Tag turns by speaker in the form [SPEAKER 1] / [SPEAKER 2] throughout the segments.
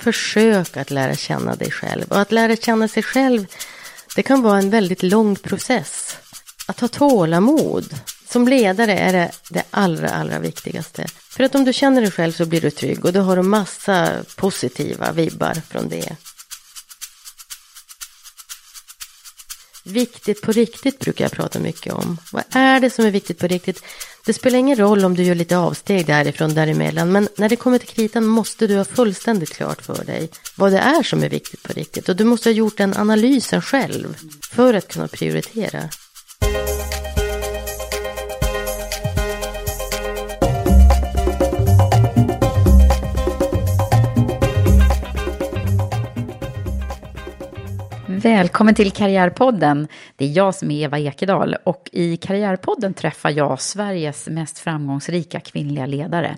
[SPEAKER 1] Försök att lära känna dig själv. Och att lära känna sig själv, det kan vara en väldigt lång process. Att ha tålamod. Som ledare är det det allra, allra viktigaste. För att om du känner dig själv så blir du trygg och då har du massa positiva vibbar från det. Viktigt på riktigt brukar jag prata mycket om. Vad är det som är viktigt på riktigt? Det spelar ingen roll om du gör lite avsteg därifrån däremellan. Men när det kommer till kritan måste du ha fullständigt klart för dig vad det är som är viktigt på riktigt. Och du måste ha gjort den analysen själv för att kunna prioritera.
[SPEAKER 2] Välkommen till Karriärpodden. Det är jag som är Eva Ekedal och i Karriärpodden träffar jag Sveriges mest framgångsrika kvinnliga ledare.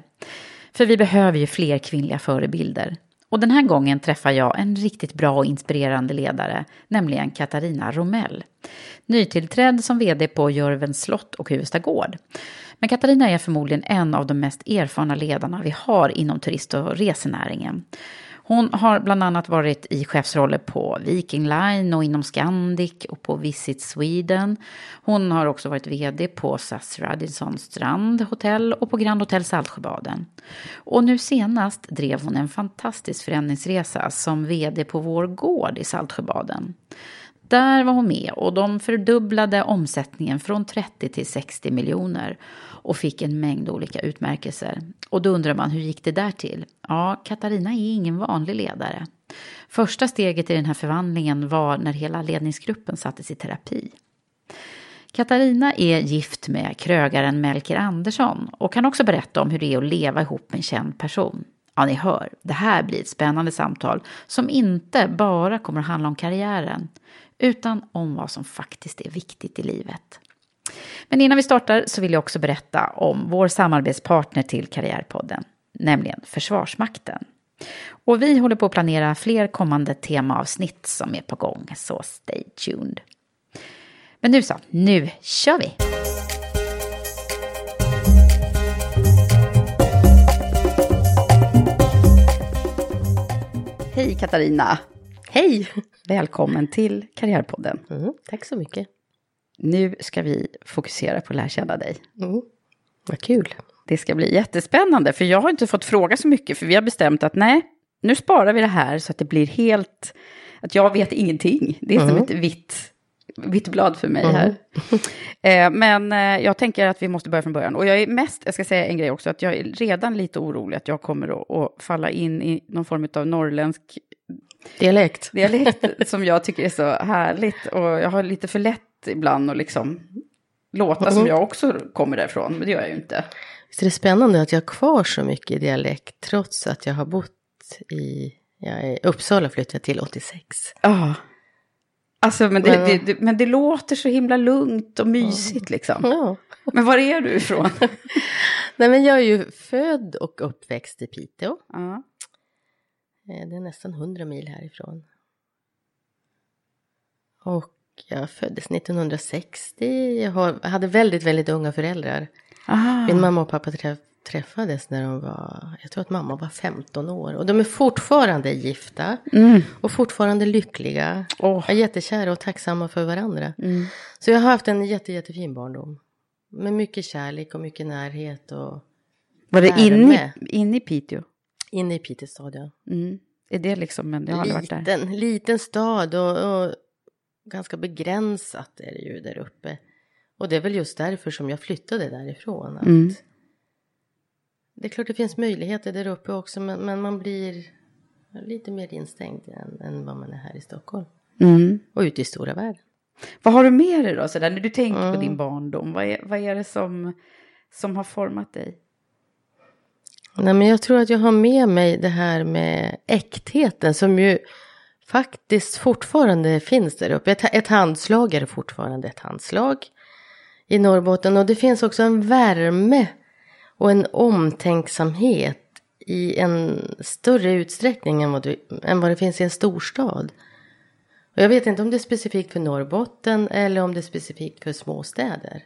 [SPEAKER 2] För vi behöver ju fler kvinnliga förebilder. Och den här gången träffar jag en riktigt bra och inspirerande ledare, nämligen Katarina Romell. Nytillträdd som vd på Jörvens slott och Huvudsta gård. Men Katarina är förmodligen en av de mest erfarna ledarna vi har inom turist och resenäringen. Hon har bland annat varit i chefsroller på Viking Line och inom Scandic och på Visit Sweden. Hon har också varit vd på SAS Radisson Strand Hotel och på Grand Hotel Saltsjöbaden. Och nu senast drev hon en fantastisk förändringsresa som vd på Vår Gård i Saltsjöbaden. Där var hon med och de fördubblade omsättningen från 30 till 60 miljoner och fick en mängd olika utmärkelser. Och då undrar man, hur gick det där till? Ja, Katarina är ingen vanlig ledare. Första steget i den här förvandlingen var när hela ledningsgruppen sattes i terapi. Katarina är gift med krögaren Melker Andersson och kan också berätta om hur det är att leva ihop med en känd person. Ja, ni hör, det här blir ett spännande samtal som inte bara kommer att handla om karriären utan om vad som faktiskt är viktigt i livet. Men innan vi startar så vill jag också berätta om vår samarbetspartner till Karriärpodden, nämligen Försvarsmakten. Och vi håller på att planera fler kommande temaavsnitt som är på gång, så stay tuned. Men nu så, nu kör vi! Hej Katarina!
[SPEAKER 1] Hej!
[SPEAKER 2] Välkommen till Karriärpodden.
[SPEAKER 1] Mm, tack så mycket.
[SPEAKER 2] Nu ska vi fokusera på att lära känna dig.
[SPEAKER 1] Mm, vad kul.
[SPEAKER 2] Det ska bli jättespännande, för jag har inte fått fråga så mycket, för vi har bestämt att nej, nu sparar vi det här så att det blir helt, att jag vet ingenting. Det är
[SPEAKER 1] Mm.
[SPEAKER 2] som ett vitt, vitt blad för mig här. Eh, Men eh, jag tänker att vi måste börja från början. Och jag är mest, jag ska säga en grej också, att jag är redan lite orolig att jag kommer att, att falla in i någon form av norrländsk
[SPEAKER 1] Dialekt.
[SPEAKER 2] dialekt som jag tycker är så härligt. Och jag har lite för lätt ibland att liksom låta som jag också kommer därifrån, men det gör jag ju inte.
[SPEAKER 1] Visst är det spännande att jag har kvar så mycket dialekt trots att jag har bott i ja, i Uppsala flyttade jag till 86.
[SPEAKER 2] Ja, Alltså, men det,
[SPEAKER 1] Men-
[SPEAKER 2] det, det, men det låter så himla lugnt och mysigt liksom.
[SPEAKER 1] Ja.
[SPEAKER 2] Men var är du ifrån?
[SPEAKER 1] Nej, men jag är ju född och uppväxt i Piteå.
[SPEAKER 2] ja.
[SPEAKER 1] Eh, Det är nästan 100 mil härifrån. Och jag föddes 1960. Jag hade väldigt, väldigt unga föräldrar.
[SPEAKER 2] Ah.
[SPEAKER 1] Min mamma och pappa träff, träffades när de var, jag tror att mamma var 15 år. Och de är fortfarande gifta. Och fortfarande lyckliga.
[SPEAKER 2] Mm. Åh.
[SPEAKER 1] Är jättekära och tacksamma för varandra. Så jag har haft en jätte, jättefin barndom. Med mycket kärlek och mycket närhet och
[SPEAKER 2] Var det inne, inne i Piteå?
[SPEAKER 1] Inne i Piteå stad. Ja.
[SPEAKER 2] Mm. Är det liksom, en, jag har aldrig varit där.
[SPEAKER 1] liten, liten stad och, och ganska begränsat är det ju där uppe. Och det är väl just därför som jag flyttade därifrån. Att
[SPEAKER 2] Mm.
[SPEAKER 1] Det är klart det finns möjligheter där uppe också men, men man blir lite mer instängd än, än vad man är här i Stockholm.
[SPEAKER 2] Mm.
[SPEAKER 1] Och ute i stora världen.
[SPEAKER 2] Vad har du med dig då, sådär, när du tänker på
[SPEAKER 1] Mm.
[SPEAKER 2] din barndom? Vad är, vad är det som, som har format dig?
[SPEAKER 1] Nej, men jag tror att jag har med mig det här med äktheten som ju faktiskt fortfarande finns där uppe. Ett, ett handslag är fortfarande ett handslag i Norrbotten och det finns också en värme och en omtänksamhet i en större utsträckning än vad, du, än vad det finns i en storstad. Och jag vet inte om det är specifikt för Norrbotten eller om det är specifikt för småstäder.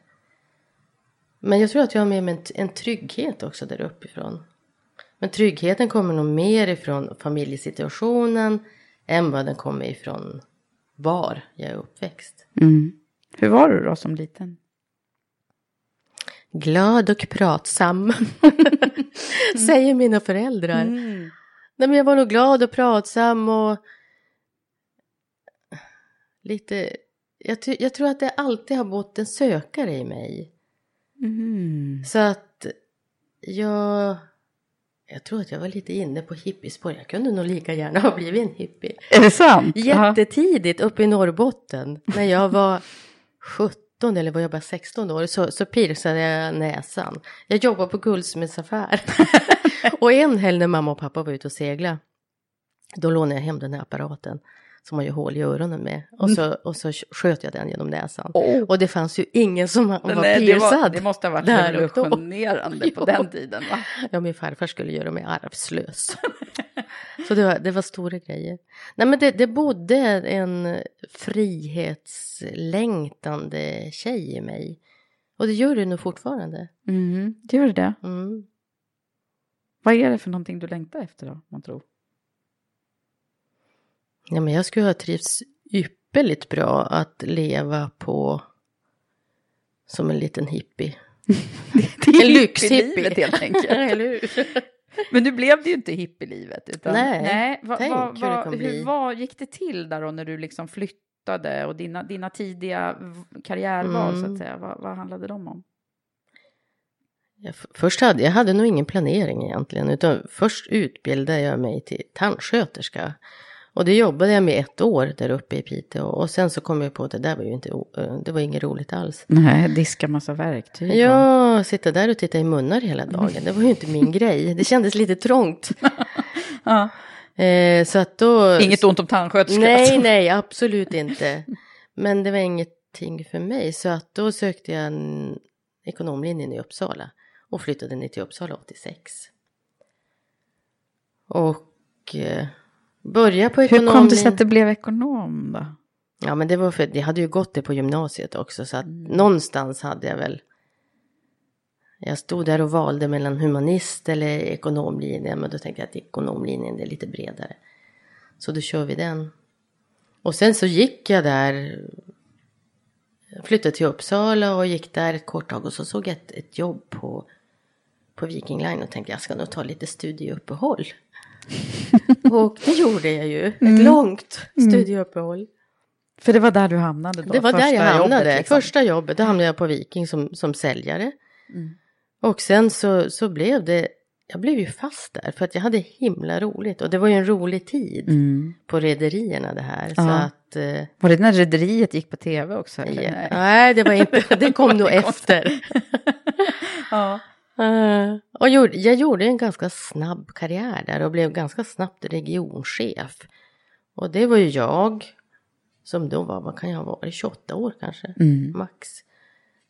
[SPEAKER 1] Men jag tror att jag har med mig en, en trygghet också där uppifrån. Men tryggheten kommer nog mer ifrån familjesituationen än vad den kommer ifrån var jag är uppväxt.
[SPEAKER 2] Hur var du då som liten?
[SPEAKER 1] Glad och pratsam, säger mina föräldrar. Nej, men jag var nog glad och pratsam och lite... Jag, jag tror att det alltid har bott en sökare i mig. Så att jag... Jag tror att jag var lite inne på hippiespår. Jag kunde nog lika gärna ha blivit en hippie.
[SPEAKER 2] Är det sant?
[SPEAKER 1] Jättetidigt uppe i Norrbotten. När jag var 17 eller var jag bara 16 år så, så piercade jag näsan. Jag jobbade på guldsmedsaffär. och en helg när mamma och pappa var ute och segla. Då lånade jag hem den här apparaten. Som man gör hål i öronen med. Och så, och så sköt jag den genom näsan.
[SPEAKER 2] Åh.
[SPEAKER 1] Och det fanns ju ingen som var
[SPEAKER 2] Nej, det, var,
[SPEAKER 1] piercad.
[SPEAKER 2] det måste ha varit revolutionerande på den tiden va?
[SPEAKER 1] Ja, min farfar skulle göra mig arvslös. Så det var, det var stora grejer. Nej, men det, det bodde en frihetslängtande tjej i mig. Och det gör det nog fortfarande.
[SPEAKER 2] Mm. Gör det?
[SPEAKER 1] Mm.
[SPEAKER 2] Vad är det för någonting du längtar efter då, man tror?
[SPEAKER 1] Ja, men jag skulle ha trivts ypperligt bra att leva på som en liten hippie.
[SPEAKER 2] Det
[SPEAKER 1] En lyxhippie.
[SPEAKER 2] helt enkelt.
[SPEAKER 1] Eller hur?
[SPEAKER 2] Men nu blev det ju inte hippielivet. Utan,
[SPEAKER 1] Nej,
[SPEAKER 2] va,
[SPEAKER 1] tänk
[SPEAKER 2] va,
[SPEAKER 1] hur
[SPEAKER 2] va, hur
[SPEAKER 1] bli.
[SPEAKER 2] vad gick det till där då när du liksom flyttade och dina, dina tidiga karriärval så
[SPEAKER 1] Mm.
[SPEAKER 2] att säga? Vad, vad handlade de om?
[SPEAKER 1] Jag, först hade jag hade nog ingen planering egentligen. Utan först utbildade jag mig till tandsköterska. Och det jobbade jag med ett år där uppe i Piteå. Och sen så kom jag på att det där var ju inte, eh, det var inget roligt alls.
[SPEAKER 2] Nej, diska massa verktyg.
[SPEAKER 1] Ja, sitta där och titta i munnar hela dagen. Det var ju inte min grej. Det kändes lite trångt.
[SPEAKER 2] Ja.
[SPEAKER 1] Eh, så att då...
[SPEAKER 2] Inget ont om tandsköterskor.
[SPEAKER 1] Nej, nej, absolut inte. Men det var ingenting för mig. Så att då sökte jag en ekonomlinjen i Uppsala. Och flyttade ner till Uppsala 86. Och eh, började på
[SPEAKER 2] Hur kom det sig att det blev ekonom då?
[SPEAKER 1] Ja, men det var för jag hade ju gått det på gymnasiet också. Så att
[SPEAKER 2] Mm.
[SPEAKER 1] någonstans hade jag väl. Jag stod där och valde mellan humanist eller ekonomlinjen. Men då tänkte jag att ekonomlinjen är lite bredare. Så då kör vi den. Och sen så gick jag där. Flyttade till Uppsala och gick där ett kort tag. Och så såg jag ett, ett jobb på, på Viking Line. Och tänkte jag ska nog ta lite studieuppehåll. och det gjorde jag ju. Ett
[SPEAKER 2] Mm.
[SPEAKER 1] långt studieuppehåll.
[SPEAKER 2] För det var där du hamnade då?
[SPEAKER 1] Det var där jag hamnade.
[SPEAKER 2] jobbet, liksom.
[SPEAKER 1] Första jobbet, då hamnade jag på Viking som, som säljare.
[SPEAKER 2] Mm.
[SPEAKER 1] Och sen så, så blev det, jag blev ju fast där för att jag hade himla roligt. Och det var ju en rolig tid
[SPEAKER 2] Mm.
[SPEAKER 1] på rederierna det här. Så
[SPEAKER 2] Ja.
[SPEAKER 1] att, eh,
[SPEAKER 2] Var det när Rederiet gick på tv också? Eller?
[SPEAKER 1] ja,
[SPEAKER 2] nej
[SPEAKER 1] det var inte, det kom nog efter.
[SPEAKER 2] Ja.
[SPEAKER 1] Eh, och gjorde, jag gjorde en ganska snabb karriär där och blev ganska snabbt regionchef. Och det var ju jag som då var, vad kan jag ha varit, 28 år kanske, max.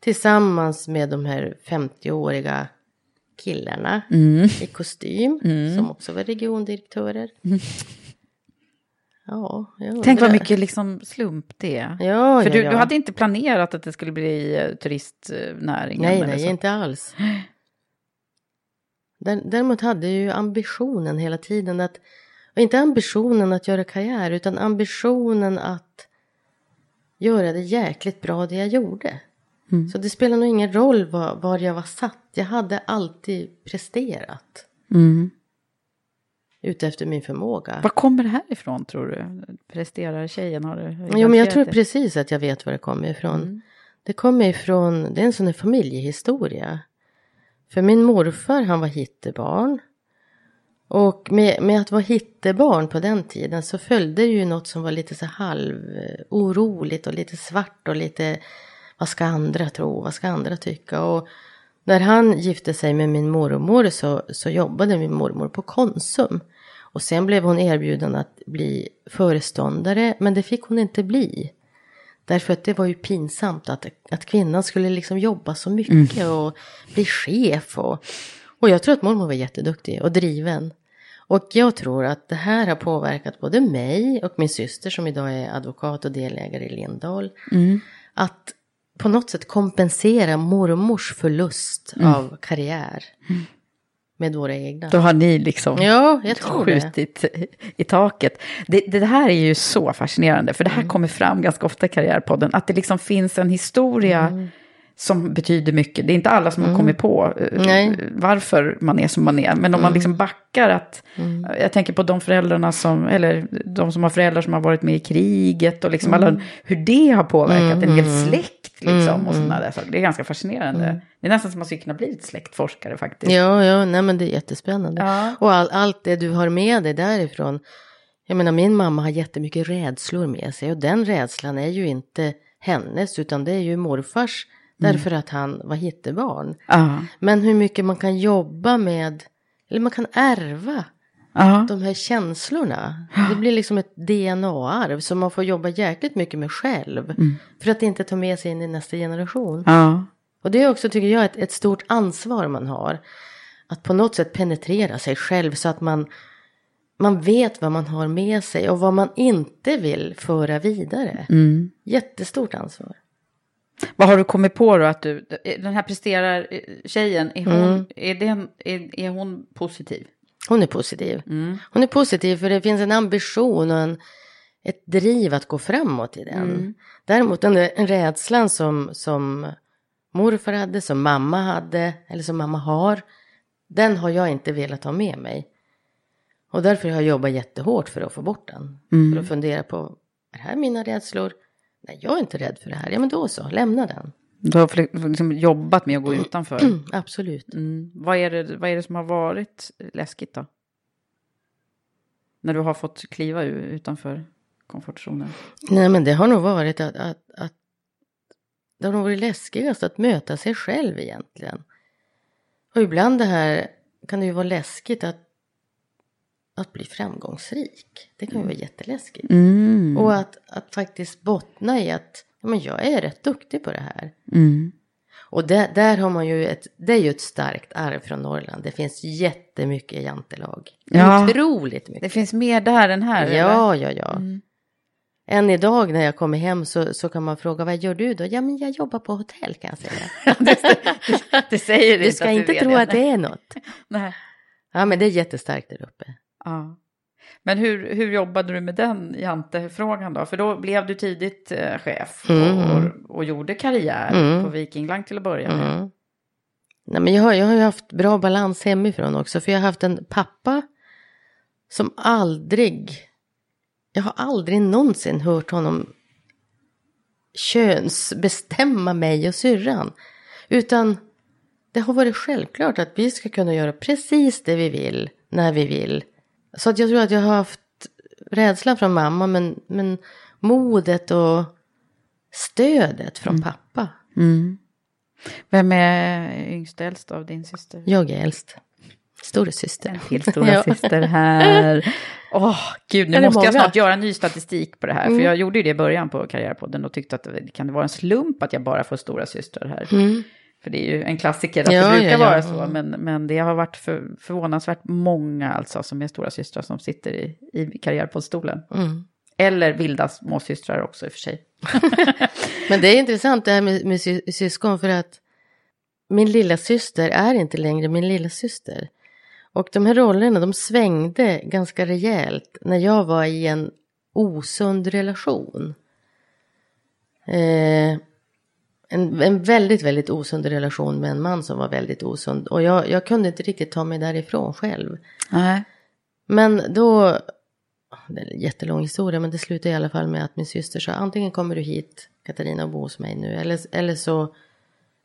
[SPEAKER 1] Tillsammans med de här 50-åriga killarna i kostym, som också var regiondirektörer. Ja, jag
[SPEAKER 2] Tänk vad mycket liksom slump det är.
[SPEAKER 1] Ja,
[SPEAKER 2] För
[SPEAKER 1] ja,
[SPEAKER 2] du,
[SPEAKER 1] ja.
[SPEAKER 2] du hade inte planerat att det skulle bli eh, turistnäringen?
[SPEAKER 1] Nej, nej,
[SPEAKER 2] så?
[SPEAKER 1] inte alls. Där- Däremot hade jag ju ambitionen hela tiden att, inte ambitionen att göra karriär, utan ambitionen att göra det jäkligt bra det jag gjorde.
[SPEAKER 2] Mm.
[SPEAKER 1] Så det spelar nog ingen roll var, var jag var satt. Jag hade alltid presterat.
[SPEAKER 2] Mm.
[SPEAKER 1] Utefter min förmåga.
[SPEAKER 2] Var kommer det här ifrån tror du? Presterar tjejen? Har du
[SPEAKER 1] Jo, men jag tror
[SPEAKER 2] det?
[SPEAKER 1] precis att jag vet var det kommer ifrån.
[SPEAKER 2] Mm.
[SPEAKER 1] Det kommer ifrån, det är en sån här familjehistoria. För min morfar, han var hittebarn. Och med, med att vara hittebarn på den tiden så följde ju något som var lite så halv eh, oroligt och lite svart och lite vad ska andra tro, vad ska andra tycka? Och när han gifte sig med min mormor så, så jobbade min mormor på Konsum. Och sen blev hon erbjuden att bli föreståndare, men det fick hon inte bli. Därför att det var ju pinsamt att, att kvinnan skulle liksom jobba så mycket och bli chef. Och, och jag tror att mormor var jätteduktig och driven. Och jag tror att det här har påverkat både mig och min syster som idag är advokat och delägare i Lindahl. Att på något sätt kompensera mormors förlust av karriär. Med våra egna.
[SPEAKER 2] Då har ni liksom
[SPEAKER 1] Ja, tror det.
[SPEAKER 2] skjutit i taket. Det, det här är ju så fascinerande, för det
[SPEAKER 1] Mm.
[SPEAKER 2] här kommer fram ganska ofta i Karriärpodden, att det liksom finns en historia
[SPEAKER 1] Mm.
[SPEAKER 2] som betyder mycket. Det är inte alla som har kommit på eh,
[SPEAKER 1] Nej. Mm.
[SPEAKER 2] varför man är som man är, men om man liksom backar att, jag tänker på de föräldrarna som, eller de som har föräldrar som har varit med i kriget och liksom
[SPEAKER 1] Mm.
[SPEAKER 2] alla, hur det har påverkat en hel släkt liksom och sådana där saker. Det är ganska fascinerande. Det är nästan som att man skulle kunna bli släktforskare faktiskt.
[SPEAKER 1] Ja, ja, nej men det är jättespännande.
[SPEAKER 2] Ja.
[SPEAKER 1] Och all, allt det du har med dig därifrån. Jag menar min mamma har jättemycket rädslor med sig och den rädslan är ju inte hennes utan det är ju morfars därför att han var hittebarn.
[SPEAKER 2] Ja.
[SPEAKER 1] Men hur mycket man kan jobba med, eller man kan ärva
[SPEAKER 2] Ja.
[SPEAKER 1] de här känslorna. Det blir liksom ett DNA-arv som man får jobba jäkligt mycket med själv. För att inte ta med sig in i nästa generation.
[SPEAKER 2] Ja.
[SPEAKER 1] Och det är också, tycker jag, ett, ett stort ansvar man har. Att på något sätt penetrera sig själv så att man, man vet vad man har med sig och vad man inte vill föra vidare. Jättestort ansvar.
[SPEAKER 2] Vad har du kommit på då att du, den här presterar tjejen, är hon, är, den, är, är hon positiv?
[SPEAKER 1] Hon är positiv. Hon är positiv för det finns en ambition och en, ett driv att gå framåt i den. Däremot den rädslan som, som morfar hade, som mamma hade, eller som mamma har, den har jag inte velat ha med mig. Och därför har jag jobbat jättehårt för att få bort den. För att fundera på, är det här mina rädslor? Nej, jag är inte rädd för det här. Ja, men då så, lämna den.
[SPEAKER 2] Du har liksom jobbat med att gå utanför.
[SPEAKER 1] Absolut.
[SPEAKER 2] Mm. Vad, är det, vad är det som har varit läskigt då? När du har fått kliva utanför komfortzonen.
[SPEAKER 1] Nej, men det har nog varit att, att, att det har nog varit läskigast att möta sig själv egentligen. Och ibland det här kan det ju vara läskigt att, att bli framgångsrik. Det kan ju vara jätteläskigt.
[SPEAKER 2] Mm.
[SPEAKER 1] Och att, att faktiskt bottna i att men jag är rätt duktig på det här.
[SPEAKER 2] Mm.
[SPEAKER 1] Och där, där har man ju ett, det är ju ett starkt arv från Norrland. Det finns jättemycket jantelag.
[SPEAKER 2] Ja.
[SPEAKER 1] Otroligt mycket.
[SPEAKER 2] Det finns mer där än här? eller?
[SPEAKER 1] Ja, ja, ja. Än idag när jag kommer hem så, så kan man fråga vad gör du då? Ja, men jag jobbar på hotell kan jag säga.
[SPEAKER 2] Det säger
[SPEAKER 1] du ska
[SPEAKER 2] att
[SPEAKER 1] inte
[SPEAKER 2] vet
[SPEAKER 1] tro att det är något.
[SPEAKER 2] Nej.
[SPEAKER 1] Ja, men det är jättestarkt där uppe.
[SPEAKER 2] Ja. Men hur, hur jobbade du med den jantefrågan då? För då blev du tidigt eh, chef och,
[SPEAKER 1] Mm.
[SPEAKER 2] och, och gjorde karriär
[SPEAKER 1] Mm.
[SPEAKER 2] på Viking Line till att börja med.
[SPEAKER 1] Mm. Nej, men jag, har, jag har ju haft bra balans hemifrån också. För jag har haft en pappa som aldrig... Jag har aldrig någonsin hört honom könsbestämma mig och syrran. Utan det har varit självklart att vi ska kunna göra precis det vi vill när vi vill. Så att jag tror att jag har haft rädslan från mamma men, men modet och stödet från pappa.
[SPEAKER 2] Mm. Vem är yngst äldst av din syster?
[SPEAKER 1] Jag är äldst. Stora syster.
[SPEAKER 2] Till stora
[SPEAKER 1] Ja.
[SPEAKER 2] syster här. Åh, gud, nu måste jag
[SPEAKER 1] många?
[SPEAKER 2] snart göra en ny statistik på det här.
[SPEAKER 1] Mm.
[SPEAKER 2] För jag gjorde ju det i början på Karriärpodden och tyckte att det, kan det vara en slump att jag bara får stora systrar här.
[SPEAKER 1] Mm.
[SPEAKER 2] För det är ju en klassiker att
[SPEAKER 1] Ja,
[SPEAKER 2] det brukar
[SPEAKER 1] ja,
[SPEAKER 2] vara så.
[SPEAKER 1] Mm.
[SPEAKER 2] Men, men det har varit för, förvånansvärt många alltså som är stora systrar som sitter i, i Karriärpoddstolen.
[SPEAKER 1] Mm.
[SPEAKER 2] Eller vilda småsystrar också i och för sig.
[SPEAKER 1] Men det är intressant det här med, med sy syskon för att min lilla syster är inte längre min lilla syster. Och de här rollerna de svängde ganska rejält när jag var i en osund relation. Eh, en, en väldigt, väldigt osund relation med en man som var väldigt osund. Och jag, jag kunde inte riktigt ta mig därifrån själv.
[SPEAKER 2] Nej.
[SPEAKER 1] Men då, det är en jättelång historia, men det slutade i alla fall med att min syster sa antingen kommer du hit Katarina och bo hos mig nu eller, eller, så,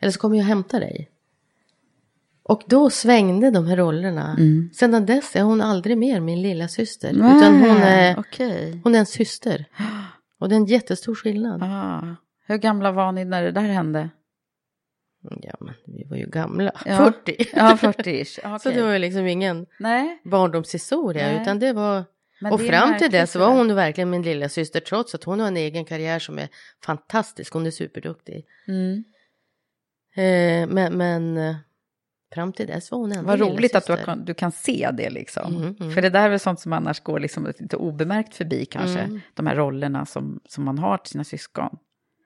[SPEAKER 1] eller så kommer jag hämta dig. Och då svängde de här rollerna. Sedan dess är hon aldrig mer min lilla syster. utan hon är,
[SPEAKER 2] Okej.
[SPEAKER 1] hon är en syster. Och det är en jättestor skillnad.
[SPEAKER 2] Ah. Hur gamla var ni när det där hände?
[SPEAKER 1] Ja, men vi var ju gamla.
[SPEAKER 2] Ja.
[SPEAKER 1] 40.
[SPEAKER 2] Ja, 40-ish.
[SPEAKER 1] Så det var ju liksom ingen
[SPEAKER 2] Nej.
[SPEAKER 1] barndomshistoria.
[SPEAKER 2] Nej.
[SPEAKER 1] Utan det var...
[SPEAKER 2] Men
[SPEAKER 1] och
[SPEAKER 2] det
[SPEAKER 1] fram till
[SPEAKER 2] det
[SPEAKER 1] var
[SPEAKER 2] där.
[SPEAKER 1] hon verkligen min lilla syster trots att hon har en egen karriär som är fantastisk. Hon är superduktig.
[SPEAKER 2] Mm.
[SPEAKER 1] Eh, men, men eh, fram till dess var hon ändå
[SPEAKER 2] Vad roligt att du, har, du kan se det liksom.
[SPEAKER 1] Mm, mm.
[SPEAKER 2] För det där är väl sånt som annars går liksom lite obemärkt förbi kanske.
[SPEAKER 1] Mm.
[SPEAKER 2] De här rollerna som, som man har till sina syskon.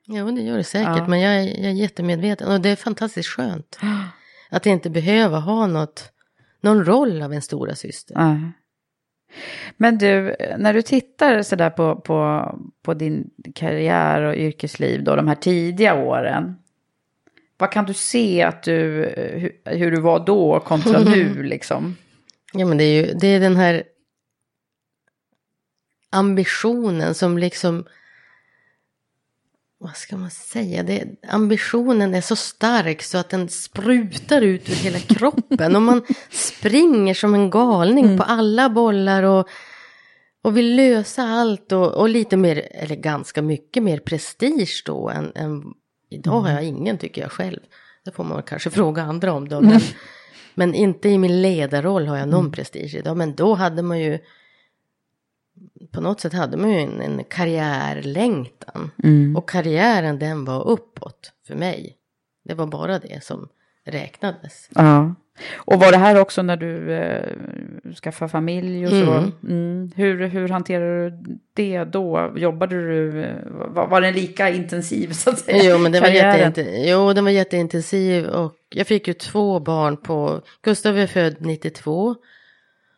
[SPEAKER 1] Ja, det gör det säkert.
[SPEAKER 2] Ja.
[SPEAKER 1] Men jag är, jag är jättemedveten. Och det är fantastiskt skönt. Att inte behöva ha något, någon roll av en stora syster.
[SPEAKER 2] Ja. Men du, när du tittar sådär på, på, på din karriär och yrkesliv då, de här tidiga åren. Vad kan du se att du, hur, hur du var då kontra nu liksom?
[SPEAKER 1] Ja, men det är ju det är den här ambitionen som liksom... Vad ska man säga? Det, ambitionen är så stark så att den sprutar ut ur hela kroppen. och man springer som en galning på alla bollar och, och vill lösa allt. Och, och lite mer, eller ganska mycket mer prestige då än, än idag har jag ingen tycker jag själv. Det får man kanske fråga andra om då. Men, men inte i min ledarroll har jag någon prestige idag. Men då hade man ju på något sätt hade man ju en, en karriärlängtan. Och karriären den var uppåt för mig. Det var bara det som räknades.
[SPEAKER 2] Ja. Och var det här också när du eh, skaffade familj och så?
[SPEAKER 1] Mm.
[SPEAKER 2] Mm. Hur, hur hanterade du det då? Jobbade du, eh, var, var den lika intensiv så att säga?
[SPEAKER 1] Jo, men det var, jo, den var jätteintensiv och jag fick ju två barn på, Gustav är född 92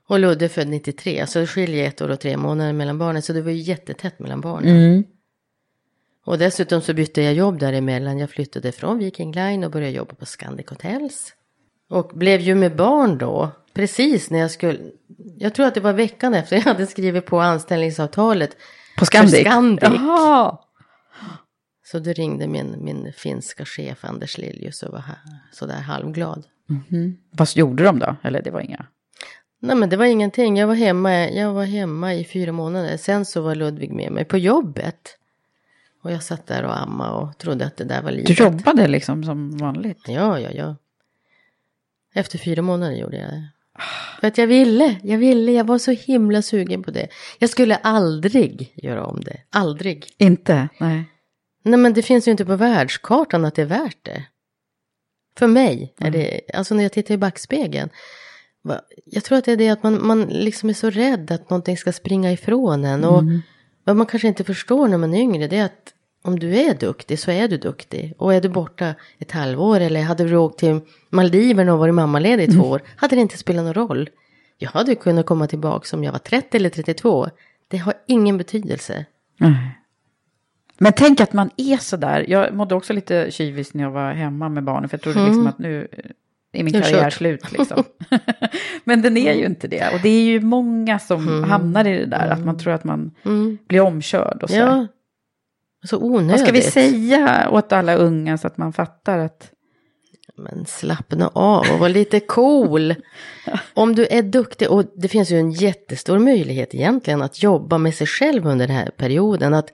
[SPEAKER 1] och Ludde född 93, så det skiljer ett år och tre månader mellan barnen, så det var ju jättetätt mellan barnen.
[SPEAKER 2] Mm.
[SPEAKER 1] Och dessutom så bytte jag jobb däremellan. Jag flyttade från Viking Line och började jobba på Scandic Hotels. Och blev ju med barn då, precis när jag skulle... Jag tror att det var veckan efter jag hade skrivit på anställningsavtalet.
[SPEAKER 2] På Scandic?
[SPEAKER 1] För Scandic.
[SPEAKER 2] Jaha.
[SPEAKER 1] Så då ringde min, min finska chef Anders Liljus och var här, sådär halvglad.
[SPEAKER 2] Vad gjorde de då? Eller det var inga?
[SPEAKER 1] Nej men det var ingenting, jag var hemma, jag var hemma i fyra månader. Sen så var Ludvig med mig på jobbet. Och jag satt där och amma och trodde att det där var
[SPEAKER 2] Du
[SPEAKER 1] livet.
[SPEAKER 2] jobbade liksom som vanligt?
[SPEAKER 1] Ja, ja, ja. Efter fyra månader gjorde jag det. För att jag ville, jag ville, jag var så himla sugen på det. Jag skulle aldrig göra om det, aldrig.
[SPEAKER 2] Inte? Nej.
[SPEAKER 1] Nej men det finns ju inte på världskartan att det är värt det. För mig är det, alltså när jag tittar i backspegeln. Jag tror att det är det att man, man liksom är så rädd att någonting ska springa ifrån en. Och vad man kanske inte förstår när man är yngre det är att om du är duktig så är du duktig. Och är du borta ett halvår eller hade du åkt till Maldiverna och varit mammaledig i två år. Hade det inte spelat någon roll. Jag hade kunnat komma tillbaka om jag var 30 eller 32. Det har ingen betydelse.
[SPEAKER 2] Men tänk att man är sådär. Jag mådde också lite kyvis när jag var hemma med barnen. För jag trodde liksom att nu är min karriär slut. Liksom. Men den är ju inte det. Och det är ju många som hamnar i det där. Att man tror att man blir omkörd och så.
[SPEAKER 1] Ja. Så onödigt.
[SPEAKER 2] Vad ska vi säga åt alla unga så att man fattar att...
[SPEAKER 1] Men slappna av och var lite cool. Om du är duktig, och det finns ju en jättestor möjlighet egentligen att jobba med sig själv under den här perioden. Att,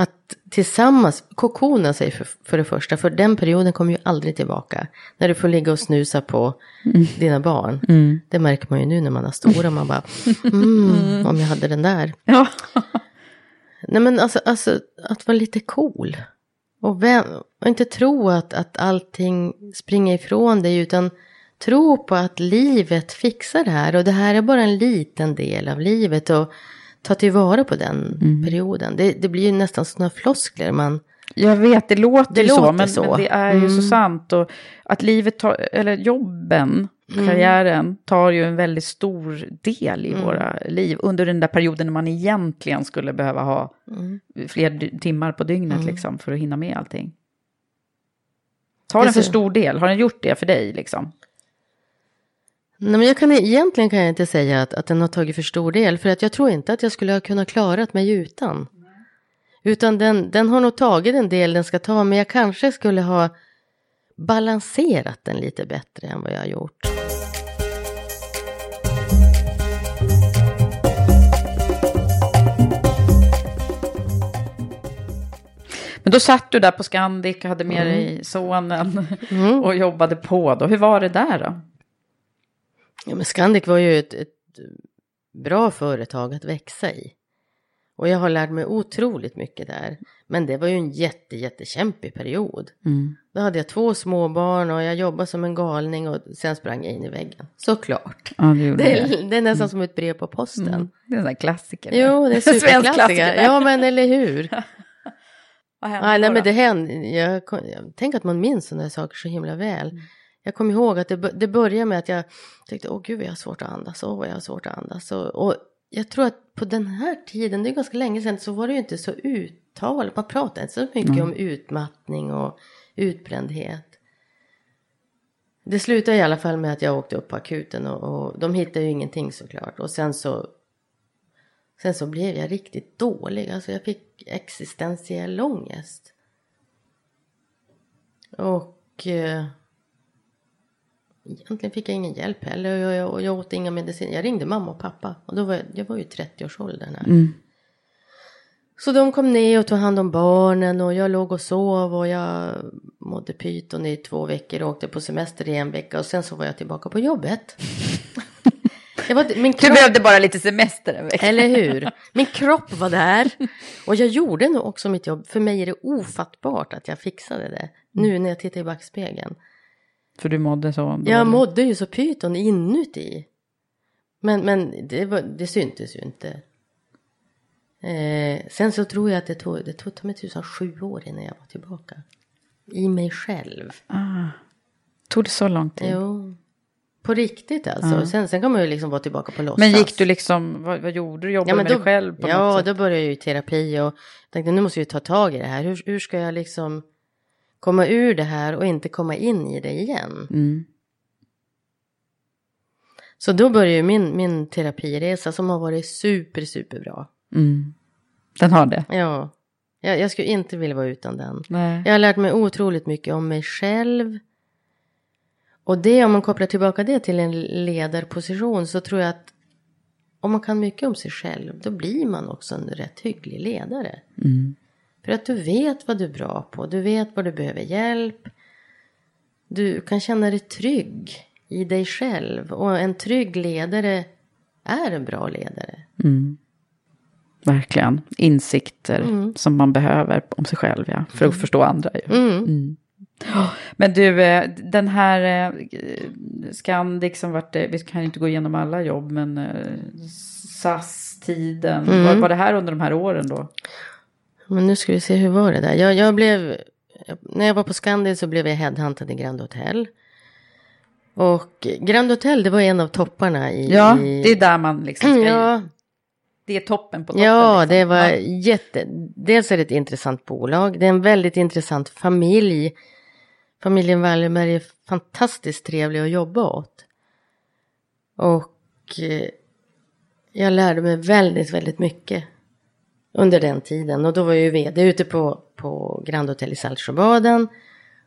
[SPEAKER 1] Att tillsammans kokona sig för, för det första, för den perioden kommer ju aldrig tillbaka. När du får ligga och snusa på dina barn. Det märker man ju nu när man har stora, man bara, mm, om jag hade den där.
[SPEAKER 2] Ja.
[SPEAKER 1] Nej men alltså, alltså att vara lite cool. Och, vem, och inte tro att, att allting springer ifrån dig utan tro på att livet fixar det här. Och det här är bara en liten del av livet. Och ta tillvara på den perioden. Det, det blir ju nästan sådana floskler man...
[SPEAKER 2] Jag vet, det låter
[SPEAKER 1] Det
[SPEAKER 2] ju så,
[SPEAKER 1] låter
[SPEAKER 2] men,
[SPEAKER 1] så.
[SPEAKER 2] men det är ju så
[SPEAKER 1] Mm.
[SPEAKER 2] sant. Och att livet tar, eller jobben,
[SPEAKER 1] Mm.
[SPEAKER 2] karriären, tar ju en väldigt stor del
[SPEAKER 1] Mm.
[SPEAKER 2] i våra liv. Under den där perioden när man egentligen skulle behöva ha
[SPEAKER 1] Mm.
[SPEAKER 2] fler timmar på dygnet liksom, för att hinna med allting. Tar den
[SPEAKER 1] Alltså-
[SPEAKER 2] för stor del? Har den gjort det för dig liksom?
[SPEAKER 1] Nej, men jag kan, egentligen kan jag inte säga att, att den har tagit för stor del. För att jag tror inte att jag skulle ha kunnat klarat mig utan. Utan den, den har nog tagit en del den ska ta. Men jag kanske skulle ha balanserat den lite bättre än vad jag har gjort.
[SPEAKER 2] Men då satt du där på Scandic och hade med
[SPEAKER 1] Mm.
[SPEAKER 2] dig sonen och jobbade på då. Hur var det där då?
[SPEAKER 1] Ja, men Scandic var ju ett, ett bra företag att växa i. Och jag har lärt mig otroligt mycket där. Men det var ju en jätte, jättekämpig period. Då hade jag två småbarn och jag jobbade som en galning och sen sprang jag in i väggen. Såklart.
[SPEAKER 2] Ja,
[SPEAKER 1] Det
[SPEAKER 2] det.
[SPEAKER 1] är, det är nästan som ett brev på posten.
[SPEAKER 2] Mm. Det är en sån här klassiker.
[SPEAKER 1] Jo, det är superklassiker.
[SPEAKER 2] klassiker.
[SPEAKER 1] Ja, men eller hur?
[SPEAKER 2] Vad hände
[SPEAKER 1] Nej,
[SPEAKER 2] då
[SPEAKER 1] nej, men det hände. Jag, kom- jag tänker att man minns sådana här saker så himla väl. Jag kommer ihåg att det, det började med att jag tyckte, åh gud vad jag har svårt att andas, åh vad jag har svårt att andas. Och, och jag tror att på den här tiden, det är ganska länge sedan, så var det ju inte så uttalat. Man pratade inte så mycket om utmattning och utbrändhet. Det slutade i alla fall med att jag åkte upp på akuten och, och de hittade ju ingenting såklart. Och sen så, sen så blev jag riktigt dålig. Alltså jag fick existentiell ångest. Och eh, egentligen fick jag ingen hjälp heller. Och jag, jag, jag åt inga mediciner. Jag ringde mamma och pappa. Och då var jag, jag var ju 30-årsåldern här. Så de kom ner och tog hand om barnen och jag låg och sov och jag mådde pyton i två veckor och åkte på semester i en vecka och sen så var jag tillbaka på jobbet. Var, min
[SPEAKER 2] Du
[SPEAKER 1] kropp,
[SPEAKER 2] behövde bara lite semester en vecka.
[SPEAKER 1] eller hur? Min kropp var där och jag gjorde nog också mitt jobb. För mig är det ofattbart att jag fixade det. Nu när jag tittar i backspegeln.
[SPEAKER 2] För du mådde så dåligt.
[SPEAKER 1] Jag mådde ju så pyton inuti. Men, men det, var, det syntes ju inte. Eh, sen så tror jag att det tog, det tog ta mig tusan sju år innan jag var tillbaka. I mig själv.
[SPEAKER 2] Tog det så lång tid?
[SPEAKER 1] Jo. På riktigt alltså. Sen, sen kan man ju liksom vara tillbaka på låtsas.
[SPEAKER 2] Men gick du liksom, vad, vad gjorde du? Jobbade
[SPEAKER 1] Ja, men
[SPEAKER 2] med
[SPEAKER 1] då,
[SPEAKER 2] dig själv på
[SPEAKER 1] ja,
[SPEAKER 2] något sätt?
[SPEAKER 1] då började jag ju i terapi och tänkte nu måste jag ju ta tag i det här. Hur, hur ska jag liksom komma ur det här och inte komma in i det igen?
[SPEAKER 2] Mm.
[SPEAKER 1] Så då började ju min, min terapiresa som har varit super, super bra.
[SPEAKER 2] Mm. Den har det?
[SPEAKER 1] Ja, jag, jag skulle inte vilja vara utan den.
[SPEAKER 2] Nej.
[SPEAKER 1] Jag har lärt mig otroligt mycket om mig själv. Och det, om man kopplar tillbaka det till en ledarposition så tror jag att om man kan mycket om sig själv då blir man också en rätt hygglig ledare. För att du vet vad du är bra på, du vet var du behöver hjälp. Du kan känna dig trygg i dig själv och en trygg ledare är en bra ledare.
[SPEAKER 2] Verkligen. Insikter
[SPEAKER 1] Mm.
[SPEAKER 2] som man behöver om sig själv, ja. För att förstå andra ju. Mm. Ja, Men du, eh, den här eh, Scandic som vart, eh, vi kan ju inte gå igenom alla jobb, men SAS-tiden,
[SPEAKER 1] Mm.
[SPEAKER 2] var, var det här under de här åren då?
[SPEAKER 1] Men nu ska vi se, hur var det där? Jag, jag blev, när jag var på Scandi så blev jag headhuntad i Grand Hotel. Och Grand Hotel, det var en av topparna i...
[SPEAKER 2] Ja, det är där man liksom ska...
[SPEAKER 1] Ja,
[SPEAKER 2] Det är toppen på toppen.
[SPEAKER 1] ja
[SPEAKER 2] liksom.
[SPEAKER 1] det var
[SPEAKER 2] Ja.
[SPEAKER 1] jätte... Dels är det ett intressant bolag. Det är en väldigt intressant familj. Familjen Wallenberg är fantastiskt trevlig att jobba åt. Och eh, jag lärde mig väldigt, väldigt mycket under den tiden. Och då var jag ju vd ute på, på Grand Hotel i Saltsjöbaden.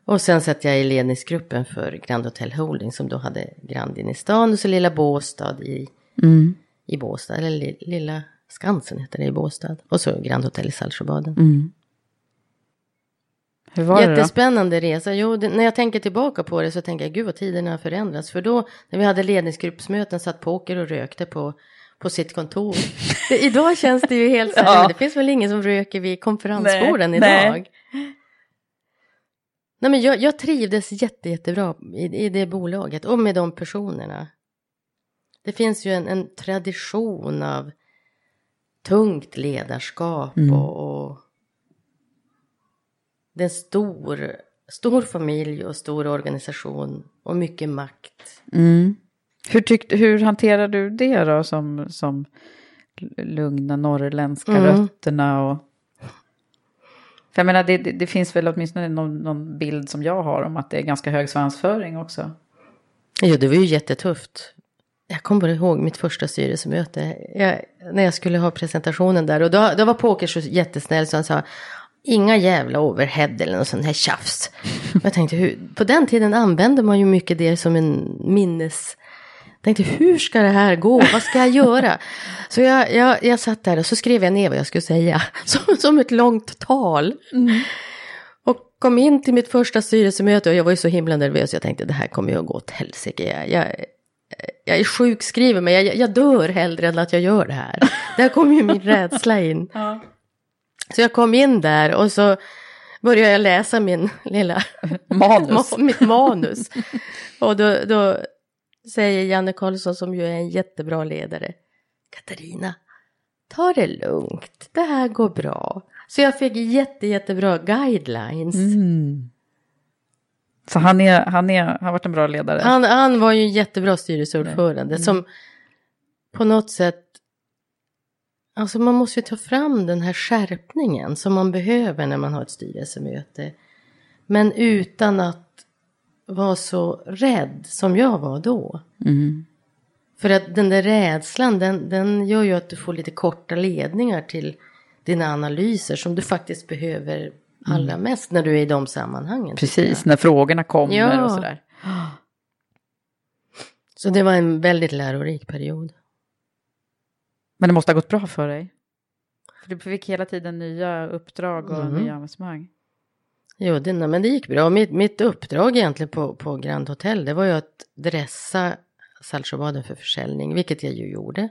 [SPEAKER 1] Och sen satt jag i ledningsgruppen för Grand Hotel Holding som då hade Grand in i stan och så lilla Båstad i,
[SPEAKER 2] Mm.
[SPEAKER 1] i Båstad. Eller li, lilla Skansen heter det i Båstad. Och så Grand Hotel i Saltsjöbaden.
[SPEAKER 2] Mm. Hur var det då?
[SPEAKER 1] Jättespännande resa. Jo, det, när jag tänker tillbaka på det så tänker jag gud vad tiderna har förändrats. För då när vi hade ledningsgruppsmöten satt poker och rökte på, på sitt kontor. Idag känns det ju helt så här,
[SPEAKER 2] Ja.
[SPEAKER 1] det finns väl ingen som röker vid konferensborden
[SPEAKER 2] Nej,
[SPEAKER 1] idag.
[SPEAKER 2] nej.
[SPEAKER 1] Nej, men jag, jag trivdes jätte, jättebra i, i det bolaget och med de personerna. Det finns ju en, en tradition av tungt ledarskap
[SPEAKER 2] Mm.
[SPEAKER 1] och, och det är en stor, stor familj och stor organisation och mycket makt.
[SPEAKER 2] Mm. Hur, tyckte, hur hanterar du det då som, som lugna norrländska
[SPEAKER 1] Mm.
[SPEAKER 2] rötterna? Och... För jag menar, det, det, det finns väl åtminstone någon, någon bild som jag har om att det är ganska hög svansföring också.
[SPEAKER 1] Ja, det var ju jättetufft. Jag kommer bara ihåg mitt första styrelsemöte. Jag, när jag skulle ha presentationen där. Och då, då var Poker så jättesnäll så han sa. Inga jävla overhead eller någon sån här tjafs. Jag tänkte, hur, på den tiden använde man ju mycket det som en minnes... Tänkte, hur ska det här gå? Vad ska jag göra? Så jag, jag, jag satt där och så skrev jag ner vad jag skulle säga. Som, som ett långt tal. Och kom in till mitt första styrelsemöte och jag var ju så himla nervös. Jag tänkte det här kommer ju att gå åt helsike. Jag, jag, jag är sjukskriven men jag, jag dör hellre än att jag gör det här. Där kom ju min rädsla in. Så jag kom in där och så började jag läsa min lilla
[SPEAKER 2] Manus.
[SPEAKER 1] ma- mitt manus. Och då, då säger Janne Karlsson som ju är en jättebra ledare. Katarina, ta det lugnt. Det här går bra. Så jag fick jätte, jättebra guidelines.
[SPEAKER 2] Mm. Så han, är, han, är, han har varit en bra ledare.
[SPEAKER 1] Han, han var ju en jättebra styrelseordförande som på något sätt, alltså man måste ju ta fram den här skärpningen som man behöver när man har ett styrelsemöte. Men utan att vara så rädd som jag var då.
[SPEAKER 2] Mm.
[SPEAKER 1] För att den där rädslan, den, den gör ju att du får lite korta ledningar till dina analyser som du faktiskt behöver allra mest när du är i de sammanhangen.
[SPEAKER 2] Precis, när frågorna kommer
[SPEAKER 1] Ja.
[SPEAKER 2] och sådär.
[SPEAKER 1] Så det var en väldigt lärorik period.
[SPEAKER 2] Men det måste ha gått bra för dig. För du fick hela tiden nya uppdrag och
[SPEAKER 1] Mm.
[SPEAKER 2] nya engagemang.
[SPEAKER 1] Jo, det, nej, men det gick bra. Mitt, mitt uppdrag egentligen på, på Grand Hotel, det var ju att dressa Saltsjöbaden för försäljning, vilket jag ju gjorde.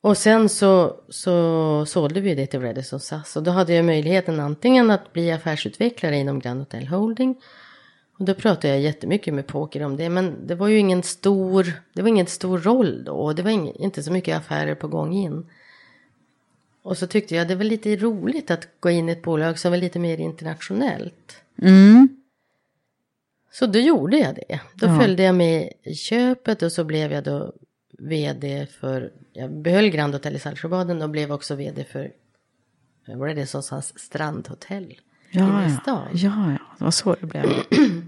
[SPEAKER 1] Och sen så, så sålde vi det till Redison SAS och då hade jag möjligheten antingen att bli affärsutvecklare inom Grand Hotel Holding. Och då pratade jag jättemycket med Poker om det, men det var ju ingen stor, det var ingen stor roll då och det var ing, inte så mycket affärer på gång in. Och så tyckte jag det var lite roligt att gå in i ett bolag som var lite mer internationellt.
[SPEAKER 2] Mm.
[SPEAKER 1] Så då gjorde jag det. Då
[SPEAKER 2] Ja.
[SPEAKER 1] följde jag med i köpet och så blev jag då vd för, jag behöll Grand Hotel i Saltsjöbaden och blev också vd för, vad var det som sades, Strandhotell
[SPEAKER 2] Ja,
[SPEAKER 1] inne i
[SPEAKER 2] ja.
[SPEAKER 1] stan.
[SPEAKER 2] ja, ja, det var så det blev.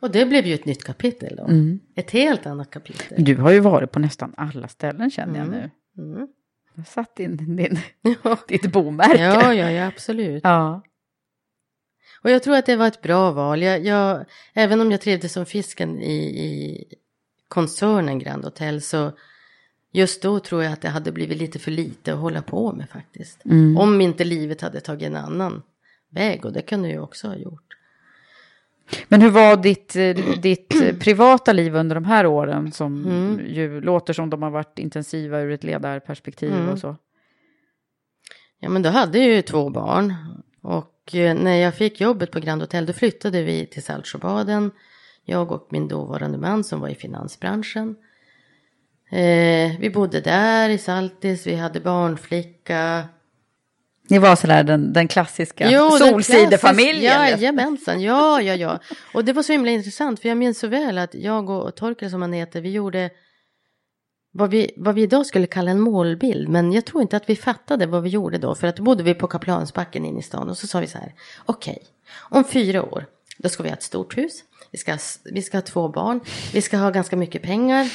[SPEAKER 1] Och det blev ju ett nytt kapitel då.
[SPEAKER 2] Mm.
[SPEAKER 1] Ett helt annat kapitel.
[SPEAKER 2] Du har ju varit på nästan alla ställen känner jag nu.
[SPEAKER 1] Mm.
[SPEAKER 2] Har satt in din,
[SPEAKER 1] Ja.
[SPEAKER 2] ditt bomärke.
[SPEAKER 1] ja, ja, ja, absolut.
[SPEAKER 2] ja.
[SPEAKER 1] Och jag tror att det var ett bra val. Jag, jag, även om jag trivdes som fisken i, i koncernen Grand Hotel så just då tror jag att det hade blivit lite för lite att hålla på med faktiskt.
[SPEAKER 2] Mm.
[SPEAKER 1] Om inte livet hade tagit en annan väg och det kunde jag också ha gjort.
[SPEAKER 2] Men hur var ditt, eh, ditt eh, privata liv under de här åren som
[SPEAKER 1] Mm.
[SPEAKER 2] ju låter som de har varit intensiva ur ett ledarperspektiv
[SPEAKER 1] Mm.
[SPEAKER 2] och så?
[SPEAKER 1] Ja men då hade jag ju två barn och eh, när jag fick jobbet på Grand Hotel då flyttade vi till Saltsjöbaden. Jag och min dåvarande man som var i finansbranschen. Eh, vi bodde där i Saltis, vi hade barnflicka.
[SPEAKER 2] Ni var sådär den, den klassiska
[SPEAKER 1] Jo, den
[SPEAKER 2] Solsidefamiljen.
[SPEAKER 1] klassiska- Jajamensan, ja, ja, ja. Och det var så himla intressant för jag minns så väl att jag och Torkel som han heter, vi gjorde vad vi, vad vi idag skulle kalla en målbild. Men jag tror inte att vi fattade vad vi gjorde då. För att då bodde vi på Kaplansbacken inne i stan och så sa vi så här. Okej, om fyra år då ska vi ha ett stort hus. Vi ska, vi ska ha två barn. Vi ska ha ganska mycket pengar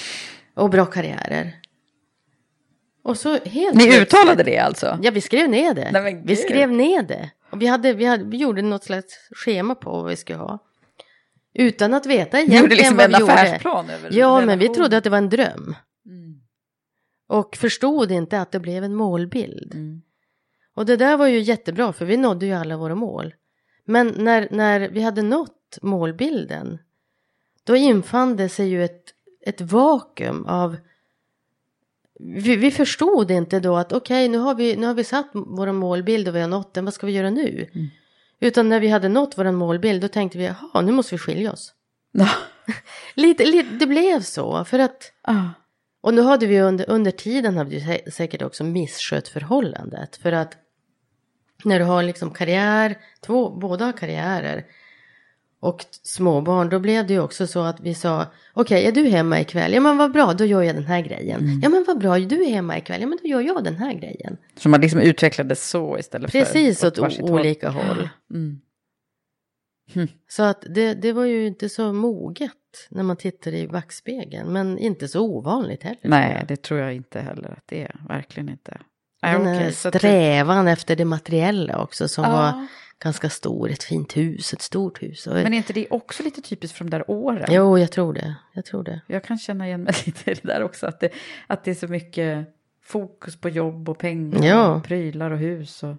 [SPEAKER 1] och bra karriärer. Och så helt
[SPEAKER 2] Ni
[SPEAKER 1] plötsligt-
[SPEAKER 2] uttalade det alltså?
[SPEAKER 1] Ja, vi skrev ner det.
[SPEAKER 2] Nej, men
[SPEAKER 1] vi
[SPEAKER 2] gud.
[SPEAKER 1] skrev ner det. Och vi, hade, vi, hade, vi gjorde något slags schema på vad vi skulle ha. Utan att veta
[SPEAKER 2] Ni
[SPEAKER 1] egentligen
[SPEAKER 2] gjorde liksom
[SPEAKER 1] vad
[SPEAKER 2] en
[SPEAKER 1] vi gjorde.
[SPEAKER 2] affärsplan över
[SPEAKER 1] Ja, men vi
[SPEAKER 2] relationen.
[SPEAKER 1] trodde att det var en dröm.
[SPEAKER 2] Mm.
[SPEAKER 1] Och förstod inte att det blev en målbild.
[SPEAKER 2] Mm.
[SPEAKER 1] Och det där var ju jättebra, för vi nådde ju alla våra mål. Men när, när vi hade nått målbilden, då infann det sig ju ett, ett vakuum av vi, vi förstod inte då att okej, okay, nu, har vi, nu har vi satt vår målbild och vi har nått den, vad ska vi göra nu? Mm. Utan när vi hade nått vår målbild, då tänkte vi, jaha, nu måste vi skilja oss. lite, lite, det blev så, för att... Ah. Och nu hade vi under, under tiden hade vi säkert också misskött förhållandet. För att när du har liksom karriär, två, båda har karriärer och småbarn, då blev det ju också så att vi sa, okej, okay, är du hemma ikväll? Ja men vad bra, då gör jag den här grejen. Mm. Ja men vad bra, du är hemma ikväll? Ja men då gör jag den här grejen.
[SPEAKER 2] Så man liksom utvecklades så istället
[SPEAKER 1] Precis, för Precis, åt olika håll. håll. Mm. Hm. Så att det, det var ju inte så moget när man tittar i backspegeln, men inte så ovanligt heller.
[SPEAKER 2] Nej, det tror jag inte heller att det är, verkligen inte.
[SPEAKER 1] Den här okay, strävan efter det materiella också som ja. var ganska stor, ett fint hus, ett stort hus.
[SPEAKER 2] Men är inte det också lite typiskt för de där åren?
[SPEAKER 1] Jo, jag tror det. Jag tror det.
[SPEAKER 2] Jag kan känna igen mig lite i det där också, att det, att det är så mycket fokus på jobb och pengar, ja. och prylar och hus. Och...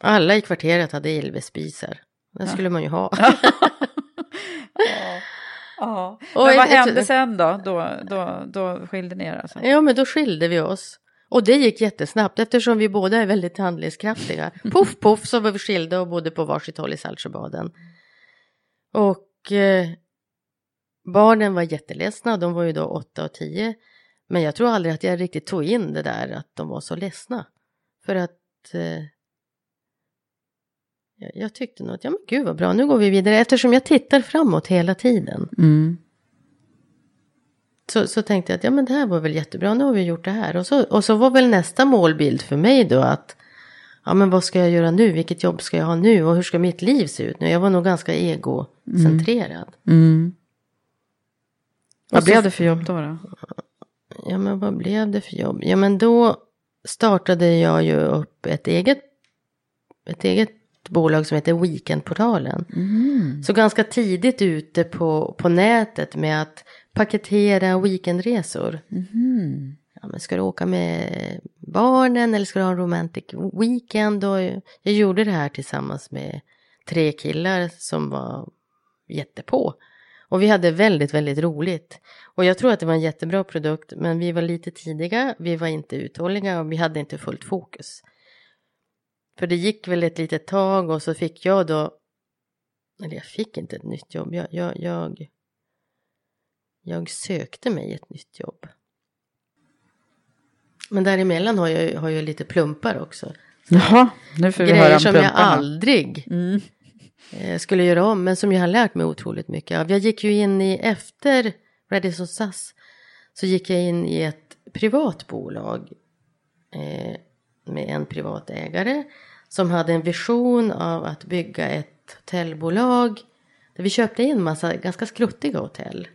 [SPEAKER 1] Alla i kvarteret hade elvespisar. Det ja. skulle man ju ha.
[SPEAKER 2] ja. ja. Men vad hände sen då? Då, då, då skilde ni er alltså?
[SPEAKER 1] Ja, men då skilde vi oss. Och det gick jättesnabbt eftersom vi båda är väldigt handlingskraftiga. Puff, puff så var vi skilda och bodde på varsitt håll i Saltsjöbaden. Och eh, barnen var jätteledsna, de var ju då åtta och tio. Men jag tror aldrig att jag riktigt tog in det där att de var så ledsna. För att eh, jag, tyckte nog att, ja men gud vad bra, nu går vi vidare. Eftersom jag tittar framåt hela tiden. Mm så, så tänkte jag att ja, men det här var väl jättebra, nu har vi gjort det här. Och så, och så var väl nästa målbild för mig då att ja, men vad ska jag göra nu? Vilket jobb ska jag ha nu? Och hur ska mitt liv se ut nu? Jag var nog ganska egocentrerad. Mm. Mm.
[SPEAKER 2] Vad blev det för jobb då, då?
[SPEAKER 1] Ja, men vad blev det för jobb? Ja, men då startade jag ju upp ett eget, ett eget bolag som heter Weekendportalen. Mm. Så ganska tidigt ute på, på nätet med att paketera weekendresor. Mm. Ja, men ska du åka med barnen eller ska du ha en romantic weekend? Och jag gjorde det här tillsammans med tre killar som var jättepå. Och vi hade väldigt, väldigt roligt. Och jag tror att det var en jättebra produkt, men vi var lite tidiga, vi var inte uthålliga och vi hade inte fullt fokus. För det gick väl ett litet tag och så fick jag då, eller jag fick inte ett nytt jobb, jag, jag, jag jag sökte mig ett nytt jobb. Men däremellan har jag, har jag lite plumpar också.
[SPEAKER 2] Jaha, nu får vi
[SPEAKER 1] Grejer
[SPEAKER 2] höra om
[SPEAKER 1] som jag aldrig mm. Eh, skulle göra om, men som jag har lärt mig otroligt mycket av. Jag gick ju in i, efter Radisson SAS, så gick jag in i ett privat bolag eh, med en privat ägare som hade en vision av att bygga ett hotellbolag där vi köpte in massa ganska skruttiga hotell.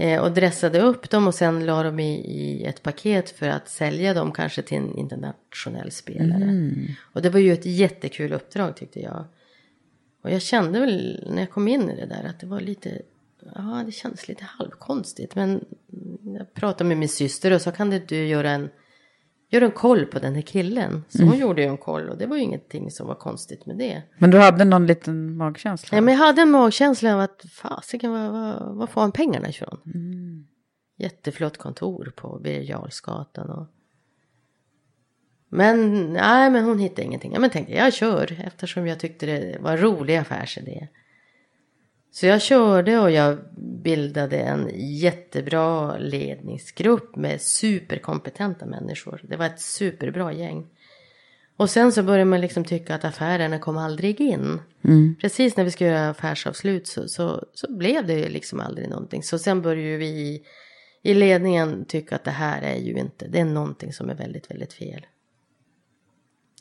[SPEAKER 1] Eh, och dressade upp dem och sen la dem i, i, ett paket för att sälja dem kanske till en internationell spelare. Mm. Och det var ju ett jättekul uppdrag tyckte jag. Och jag kände väl när jag kom in i det där att det var lite, ja det kändes lite halvkonstigt. Men jag pratade med min syster och så kan du göra en gör en koll på den här killen. Så mm. hon gjorde ju en koll och det var ju ingenting som var konstigt med det.
[SPEAKER 2] Men du hade någon liten magkänsla?
[SPEAKER 1] Ja, men jag hade en magkänsla av att fasiken, var, var, var får han pengarna ifrån? Mm. Jätteflott kontor på Birger och... Men nej, men hon hittade ingenting. Ja, men tänkte jag kör eftersom jag tyckte det var en rolig affärsidé. Så jag körde och jag bildade en jättebra ledningsgrupp med superkompetenta människor. Det var ett superbra gäng. Och sen så började man liksom tycka att affärerna kom aldrig in. Mm. Precis när vi skulle göra affärsavslut så, så, så blev det liksom aldrig någonting. Så sen började vi i ledningen tycka att det här är ju inte, det är någonting som är väldigt, väldigt fel.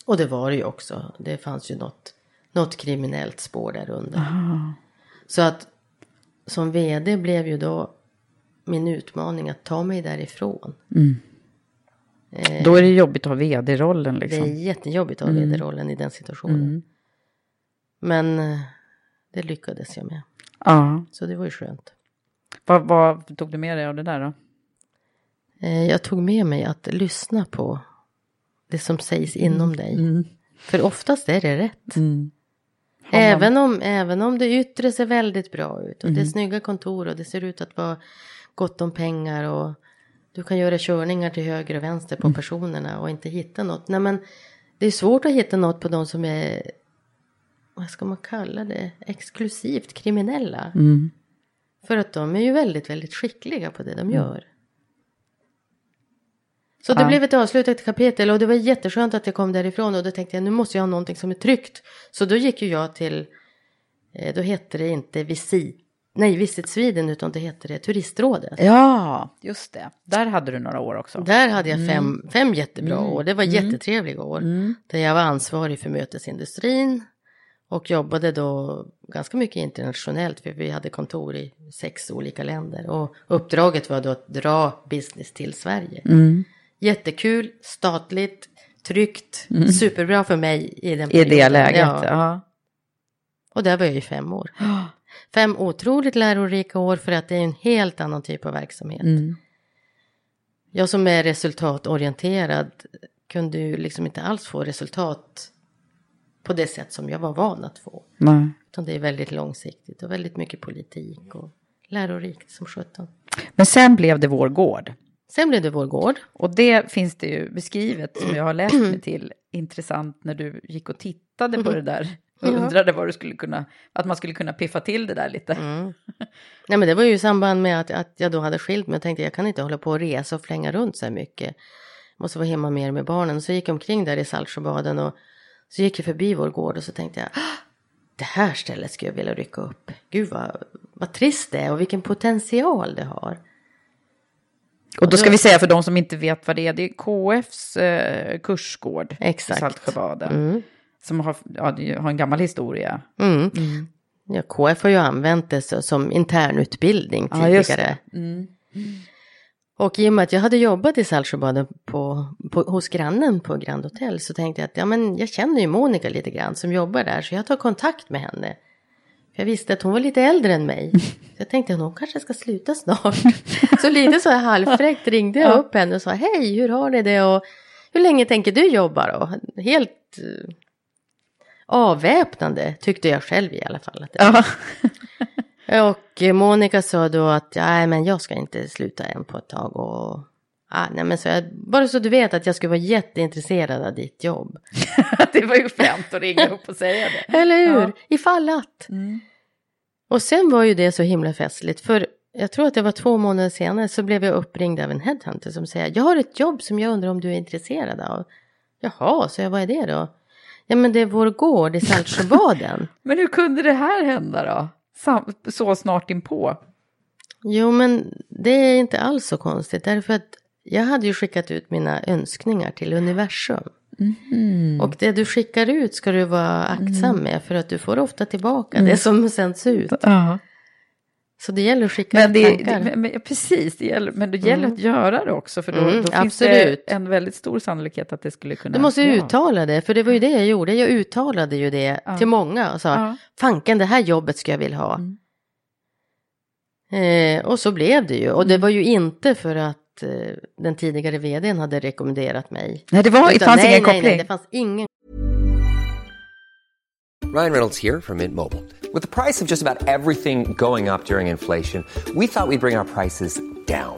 [SPEAKER 1] Och det var det ju också. Det fanns ju något, något kriminellt spår där under. Aha. Så att som vd blev ju då min utmaning att ta mig därifrån. Mm.
[SPEAKER 2] Eh, då är det jobbigt att ha vd-rollen liksom.
[SPEAKER 1] Det är jättejobbigt att ha mm. vd-rollen i den situationen. Mm. Men eh, det lyckades jag med. Ja. Så det var ju skönt.
[SPEAKER 2] Vad, vad tog du med dig av det där då?
[SPEAKER 1] Eh, jag tog med mig att lyssna på det som sägs inom dig. Mm. För oftast är det rätt. Mm. Även om, även om det yttre ser väldigt bra ut och det är
[SPEAKER 2] Mm.
[SPEAKER 1] snygga kontor och det ser ut att vara gott om pengar och du kan göra körningar till höger och vänster
[SPEAKER 2] Mm.
[SPEAKER 1] på personerna och inte hitta något. Nej men det är svårt att hitta något på de som är, vad ska man kalla det, exklusivt kriminella.
[SPEAKER 2] Mm.
[SPEAKER 1] För att de är ju väldigt, väldigt skickliga på det de gör. Så det
[SPEAKER 2] Ja.
[SPEAKER 1] blev ett avslutat kapitel och det var jätteskönt att jag kom därifrån och då tänkte jag nu måste jag ha någonting som är tryggt. Så då gick ju jag till, eh, då hette det inte Visit, nej Visit Sweden utan det hette det Turistrådet.
[SPEAKER 2] Ja, just det. Där hade du några år också.
[SPEAKER 1] Där hade jag fem,
[SPEAKER 2] Mm.
[SPEAKER 1] fem jättebra år, det var jättetrevliga år. Där jag var ansvarig för mötesindustrin och jobbade då ganska mycket internationellt för vi hade kontor i sex olika länder. Och uppdraget var då att dra business till Sverige.
[SPEAKER 2] Mm.
[SPEAKER 1] Jättekul, statligt, tryggt, superbra för mig i den
[SPEAKER 2] Mm. I det
[SPEAKER 1] perioden.
[SPEAKER 2] läget.
[SPEAKER 1] Ja.
[SPEAKER 2] Ja.
[SPEAKER 1] Och där var jag i fem år. Fem otroligt lärorika år för att det är en helt annan typ av verksamhet.
[SPEAKER 2] Mm.
[SPEAKER 1] Jag som är resultatorienterad kunde ju liksom inte alls få resultat på det sätt som jag var van att få.
[SPEAKER 2] Nej.
[SPEAKER 1] Utan det är väldigt långsiktigt och väldigt mycket politik och lärorikt som sjutton.
[SPEAKER 2] Men sen blev det vår gård.
[SPEAKER 1] Sen blev det vår gård.
[SPEAKER 2] Och det finns det ju beskrivet som jag har läst mig till. Intressant när du gick och tittade på det där. Och undrade vad du skulle kunna, att man skulle kunna piffa till det där lite.
[SPEAKER 1] Nej men det var ju i samband med att, att jag då hade skilt mig och tänkte jag kan inte hålla på och resa och flänga runt så här mycket. Måste vara hemma mer med barnen. Så jag gick omkring där i Saltsjöbaden och så gick jag förbi vår gård och så tänkte jag "Ah, det här stället skulle jag vilja rycka upp. Gud vad, vad trist det är och vilken potential det har.
[SPEAKER 2] Och då ska vi säga för de som inte vet vad det är, det är KFs eh, kursgård
[SPEAKER 1] Exakt.
[SPEAKER 2] i Saltsjöbaden. Som har, ja, har en gammal historia.
[SPEAKER 1] Mm. Ja, KF har ju använt det så, som internutbildning
[SPEAKER 2] Ja, just
[SPEAKER 1] tidigare. Och i och med att jag hade jobbat i Saltsjöbaden på, på, hos grannen på Grand Hotel så tänkte jag att ja, men jag känner ju Monica lite grann som jobbar där så jag tar kontakt med henne. Jag visste att hon var lite äldre än mig. Så jag tänkte att hon kanske ska sluta snart. Så lite så här halvfräckt ringde jag upp henne och sa hej hur har ni det och hur länge tänker du jobba då? Helt eh, avväpnande tyckte jag själv i alla fall. Att det var.
[SPEAKER 2] Ja.
[SPEAKER 1] Och Monica sa då att nej men jag ska inte sluta än på ett tag och ah, nej men så jag, bara så du vet att jag skulle vara jätteintresserad av ditt jobb.
[SPEAKER 2] det var ju främt att ringa upp och säga det.
[SPEAKER 1] Eller hur?
[SPEAKER 2] Ja. Mm.
[SPEAKER 1] Ifall att. Och sen var ju det så himla festligt för jag tror att det var två månader senare så blev jag uppringd av en headhunter som säger jag har ett jobb som jag undrar om du är intresserad av. Jaha, så jag vad är det då? Ja men det är vår gård i Saltsjöbaden.
[SPEAKER 2] Men hur kunde det här hända då? Sam, så snart inpå?
[SPEAKER 1] Jo, men det är inte alls så konstigt. Därför att jag hade ju skickat ut mina önskningar till universum. Och det du skickar ut ska du vara aktsam med. För att du får ofta tillbaka det som sänds ut.
[SPEAKER 2] Ja.
[SPEAKER 1] Så det gäller att skicka
[SPEAKER 2] Men,
[SPEAKER 1] ut
[SPEAKER 2] det,
[SPEAKER 1] tankar.
[SPEAKER 2] det, men, precis, det gäller, men det gäller att göra det också. För då,
[SPEAKER 1] Mm,
[SPEAKER 2] då finns
[SPEAKER 1] absolut.
[SPEAKER 2] det en väldigt stor sannolikhet att det skulle kunna...
[SPEAKER 1] Du måste
[SPEAKER 2] ja.
[SPEAKER 1] uttala det, för det var ju det jag gjorde. Jag uttalade ju det till många och sa,
[SPEAKER 2] Ja.
[SPEAKER 1] fanken det här jobbet ska jag vilja ha. Eh, och så blev det ju. Och det var ju inte för att eh, den tidigare vdn hade rekommenderat mig.
[SPEAKER 2] Nej, det, var, det
[SPEAKER 1] Utan
[SPEAKER 2] fanns
[SPEAKER 1] nej,
[SPEAKER 2] ingen
[SPEAKER 1] nej,
[SPEAKER 2] koppling.
[SPEAKER 1] Nej, det fanns ingen
[SPEAKER 3] Ryan Reynolds here from Mint Mobile. With the price of just about everything going up during inflation, we thought we'd bring our prices down.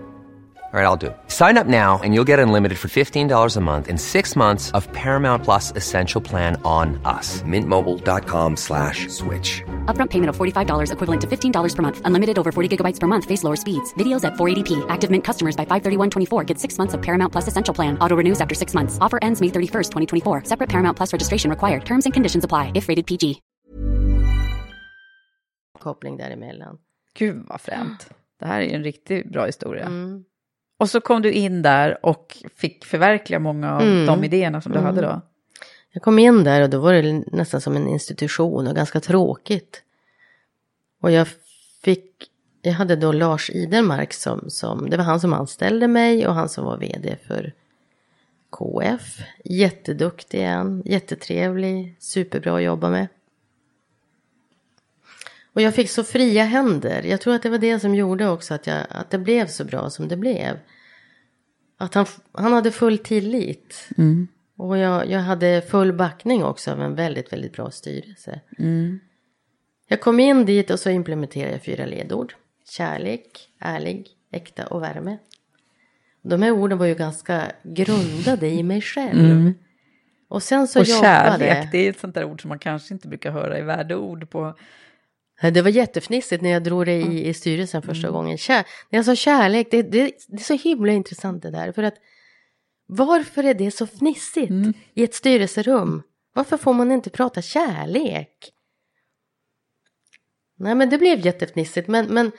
[SPEAKER 3] All right, I'll do it. Sign up now and you'll get unlimited for $15 a month in six months of Paramount Plus Essential Plan on us. Mintmobile.com slash switch.
[SPEAKER 4] Upfront payment of $45 equivalent to $15 per month. Unlimited over 40 gigabytes per month. Face lower speeds. Videos at 480p. Active Mint customers by 531.24 get six months of Paramount Plus Essential Plan. Auto renews after six months. Offer ends May 31st, 2024. Separate Paramount Plus registration required. Terms and conditions apply if rated PG.
[SPEAKER 1] Koppling däremellan.
[SPEAKER 2] Gud vad fränt. Det här är ju en riktigt bra historia.
[SPEAKER 1] Mm.
[SPEAKER 2] Och så kom du in där och fick förverkliga många av
[SPEAKER 1] Mm.
[SPEAKER 2] de idéerna som du hade då.
[SPEAKER 1] Jag kom in där och då var det nästan som en institution och ganska tråkigt. Och jag fick, jag hade då Lars Idermark som, som, det var han som anställde mig och han som var vd för KF. Jätteduktig han, jättetrevlig, superbra att jobba med. Och jag fick så fria händer. Jag tror att det var det som gjorde också att, jag, att det blev så bra som det blev. Att han, han hade full tillit. Och jag, jag hade full backning också av en väldigt, väldigt bra styrelse. Jag kom in dit och så implementerade jag fyra ledord. Kärlek, ärlig, äkta och värme. De här orden var ju ganska grundade i mig själv. Och sen så
[SPEAKER 2] Och
[SPEAKER 1] jobbade...
[SPEAKER 2] kärlek, det är ett sånt där ord som man kanske inte brukar höra i värdeord på.
[SPEAKER 1] Det var jättefnissigt när jag drog det i, i styrelsen första gången. Kär, när jag sa kärlek, det, det, det är så himla intressant det där. För att varför är det så fnissigt i ett styrelserum? Varför får man inte prata kärlek? Nej men det blev jättefnissigt men, men,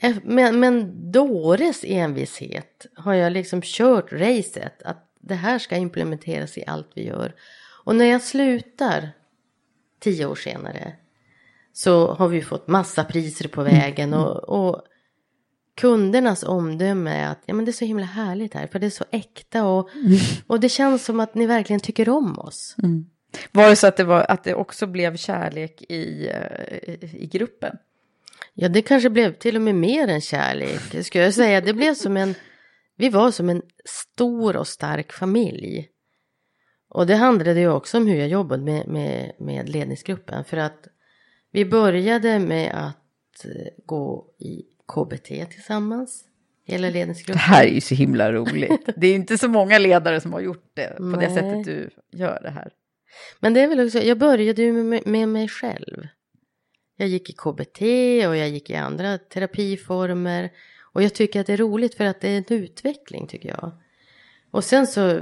[SPEAKER 1] eh, men, men Dores envishet har jag liksom kört racet att det här ska implementeras i allt vi gör. Och när jag slutar tio år senare så har vi fått massa priser på vägen och, och kundernas omdöme är att ja, men det är så himla härligt här för det är så äkta och, och det känns som att ni verkligen tycker om oss.
[SPEAKER 2] Var det så att det, var, att det också blev kärlek i, eh, i gruppen?
[SPEAKER 1] Ja, det kanske blev till och med mer än kärlek, skulle jag säga. Det blev som en, vi var som en stor och stark familj. Och det handlade ju också om hur jag jobbade med, med, med ledningsgruppen. För att vi började med att eh, gå i KBT tillsammans, hela
[SPEAKER 2] Det
[SPEAKER 1] ledningsgruppen.
[SPEAKER 2] här är ju så himla roligt. Det är inte så många ledare som har gjort det på det
[SPEAKER 1] Nej.
[SPEAKER 2] sättet du gör det här.
[SPEAKER 1] Men det är väl också, jag började ju med, med mig själv. Jag gick i KBT och jag gick i andra terapiformer. Och jag tycker att det är roligt för att det är en utveckling tycker jag. Och sen så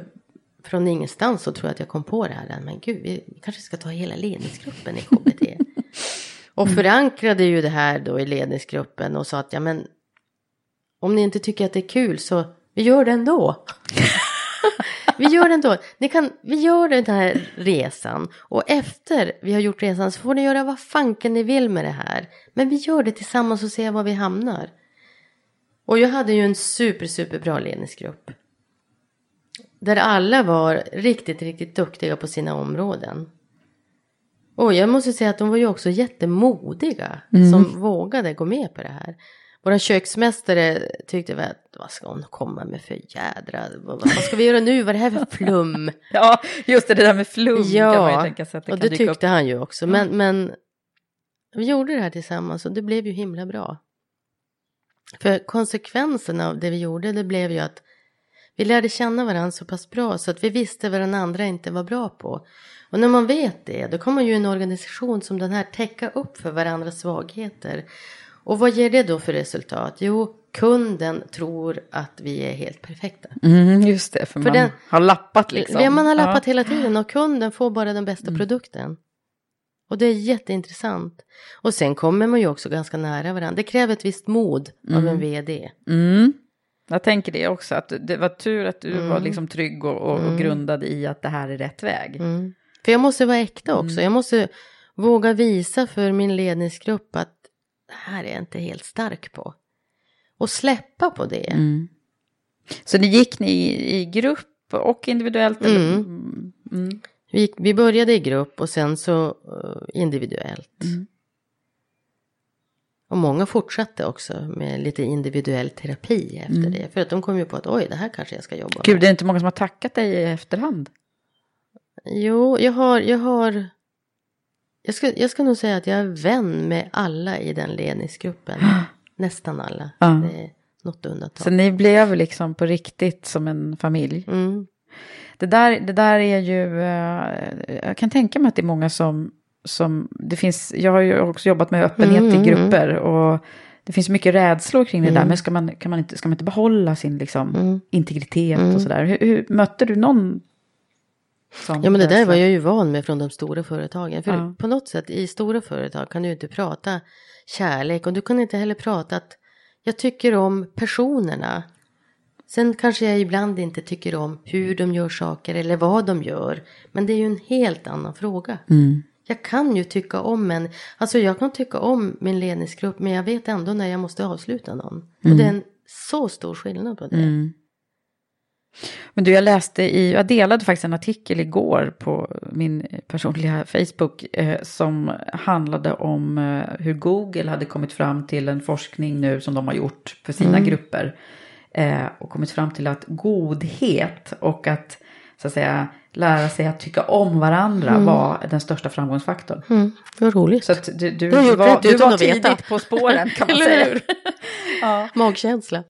[SPEAKER 1] från ingenstans så tror jag att jag kom på det här. Men gud, vi kanske ska ta hela ledningsgruppen i KBT. Och förankrade ju det här då i ledningsgruppen och sa att ja men om ni inte tycker att det är kul så vi gör det ändå. Vi gör det ändå. Ni kan, vi gör den här resan och efter vi har gjort resan så får ni göra vad fanken ni vill med det här. Men vi gör det tillsammans och ser var vi hamnar. Och jag hade ju en super, super bra ledningsgrupp. Där alla var riktigt, riktigt duktiga på sina områden. Och jag måste säga att de var ju också jättemodiga som vågade gå med på det här. Vår köksmästare tyckte väl att vad ska hon komma med för jädra, vad, vad ska vi göra nu, vad är det här för flum?
[SPEAKER 2] Ja, just det, det där med flum kan man ju
[SPEAKER 1] Ja,
[SPEAKER 2] tänka sig att det
[SPEAKER 1] och
[SPEAKER 2] kan
[SPEAKER 1] det
[SPEAKER 2] dyka
[SPEAKER 1] tyckte
[SPEAKER 2] upp.
[SPEAKER 1] han ju också. Men, men vi gjorde det här tillsammans och det blev ju himla bra. För konsekvensen av det vi gjorde, det blev ju att vi lärde känna varandra så pass bra så att vi visste vad den andra inte var bra på. Och när man vet det, då kommer ju en organisation som den här täcka upp för varandras svagheter. Och vad ger det då för resultat? Jo, kunden tror att vi är helt perfekta.
[SPEAKER 2] Mm, just det, för,
[SPEAKER 1] För
[SPEAKER 2] man
[SPEAKER 1] den-
[SPEAKER 2] har lappat liksom.
[SPEAKER 1] Ja, man har lappat
[SPEAKER 2] Ja. Mm.
[SPEAKER 1] hela tiden och kunden får bara den bästa produkten. Och det är jätteintressant. Och sen kommer man ju också ganska nära varandra. Det kräver ett visst mod av en vd.
[SPEAKER 2] Mm. Jag tänker det också, att det var tur att du
[SPEAKER 1] Mm.
[SPEAKER 2] var liksom trygg och, och, och grundad i att det här är rätt väg.
[SPEAKER 1] Mm. För jag måste vara äkta också.
[SPEAKER 2] Mm.
[SPEAKER 1] Jag måste våga visa för min ledningsgrupp att det här är jag inte helt stark på. Och släppa på det.
[SPEAKER 2] Mm. Så det gick ni i, i grupp och individuellt?
[SPEAKER 1] Mm.
[SPEAKER 2] Mm. Mm.
[SPEAKER 1] Vi, vi började i grupp och sen så eh, individuellt.
[SPEAKER 2] Mm.
[SPEAKER 1] Och många fortsatte också med lite individuell terapi efter det. För att de kom ju på att oj, det här kanske jag ska jobba
[SPEAKER 2] Mm. Gud,
[SPEAKER 1] med.
[SPEAKER 2] det är inte många som har tackat dig i efterhand.
[SPEAKER 1] Jo, jag har, jag har... Jag ska, jag ska nog säga att jag är vän med alla i den ledningsgruppen. Nästan alla.
[SPEAKER 2] Ja.
[SPEAKER 1] Det är något undantag.
[SPEAKER 2] Så ni blev liksom på riktigt som en familj.
[SPEAKER 1] Mm.
[SPEAKER 2] Det där, det där är ju, eh, jag kan tänka mig att det är många som, som, det finns, jag har ju också jobbat med öppenhet
[SPEAKER 1] Mm,
[SPEAKER 2] i grupper och det finns mycket rädslor kring det där,
[SPEAKER 1] Mm.
[SPEAKER 2] men ska man, kan man inte, ska man inte behålla sin liksom,
[SPEAKER 1] Mm.
[SPEAKER 2] integritet
[SPEAKER 1] Mm.
[SPEAKER 2] och sådär? Hur, hur, mötte du någon
[SPEAKER 1] Ja men det där var jag ju van med från de stora företagen. För
[SPEAKER 2] Ja.
[SPEAKER 1] på något sätt i stora företag kan du inte prata kärlek och du kan inte heller prata att jag tycker om personerna. Sen kanske jag ibland inte tycker om hur de gör saker eller vad de gör. Men det är ju en helt annan fråga.
[SPEAKER 2] Mm.
[SPEAKER 1] Jag kan ju tycka om en, alltså jag kan tycka om min ledningsgrupp men jag vet ändå när jag måste avsluta någon. Och det är en så stor skillnad på det.
[SPEAKER 2] Mm. Men du, jag läste i, jag delade faktiskt en artikel igår på min personliga Facebook eh, som handlade om eh, hur Google hade kommit fram till en forskning nu som de har gjort för sina grupper. Eh, och kommit fram till att godhet och att så att säga lära sig att tycka om varandra var den största framgångsfaktorn.
[SPEAKER 1] Mm, vad roligt.
[SPEAKER 2] Så att du, du,
[SPEAKER 1] Du
[SPEAKER 2] var, du var
[SPEAKER 1] veta.
[SPEAKER 2] tidigt på spåren kan man säga. ja.
[SPEAKER 1] Magkänsla.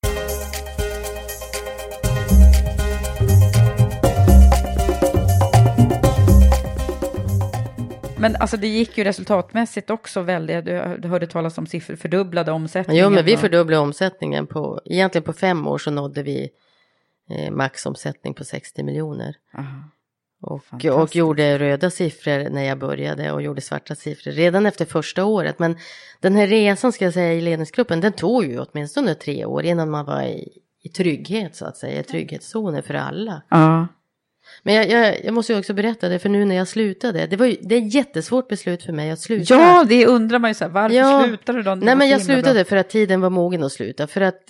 [SPEAKER 2] Men alltså det gick ju resultatmässigt också väldigt, du, hörde talas om siffror, fördubblade omsättningen.
[SPEAKER 1] Jo, men vi fördubblade omsättningen på, egentligen på fem år så nådde vi eh, maxomsättning på 60 miljoner.
[SPEAKER 2] Aha.
[SPEAKER 1] Och, och gjorde röda siffror när jag började och gjorde svarta siffror redan efter första året. Men den här resan ska jag säga i ledningsgruppen, den tog ju åtminstone tre år innan man var i, i trygghet så att säga, i trygghetszoner för alla.
[SPEAKER 2] Ja.
[SPEAKER 1] Men jag, jag, jag måste ju också berätta det, för nu när jag slutade, det var ju, det är ett jättesvårt beslut för mig att sluta.
[SPEAKER 2] ja, det undrar man ju så här, varför
[SPEAKER 1] Ja.
[SPEAKER 2] slutade du då?
[SPEAKER 1] Nej men jag
[SPEAKER 2] himla bra.
[SPEAKER 1] slutade för att tiden var mogen att sluta. För att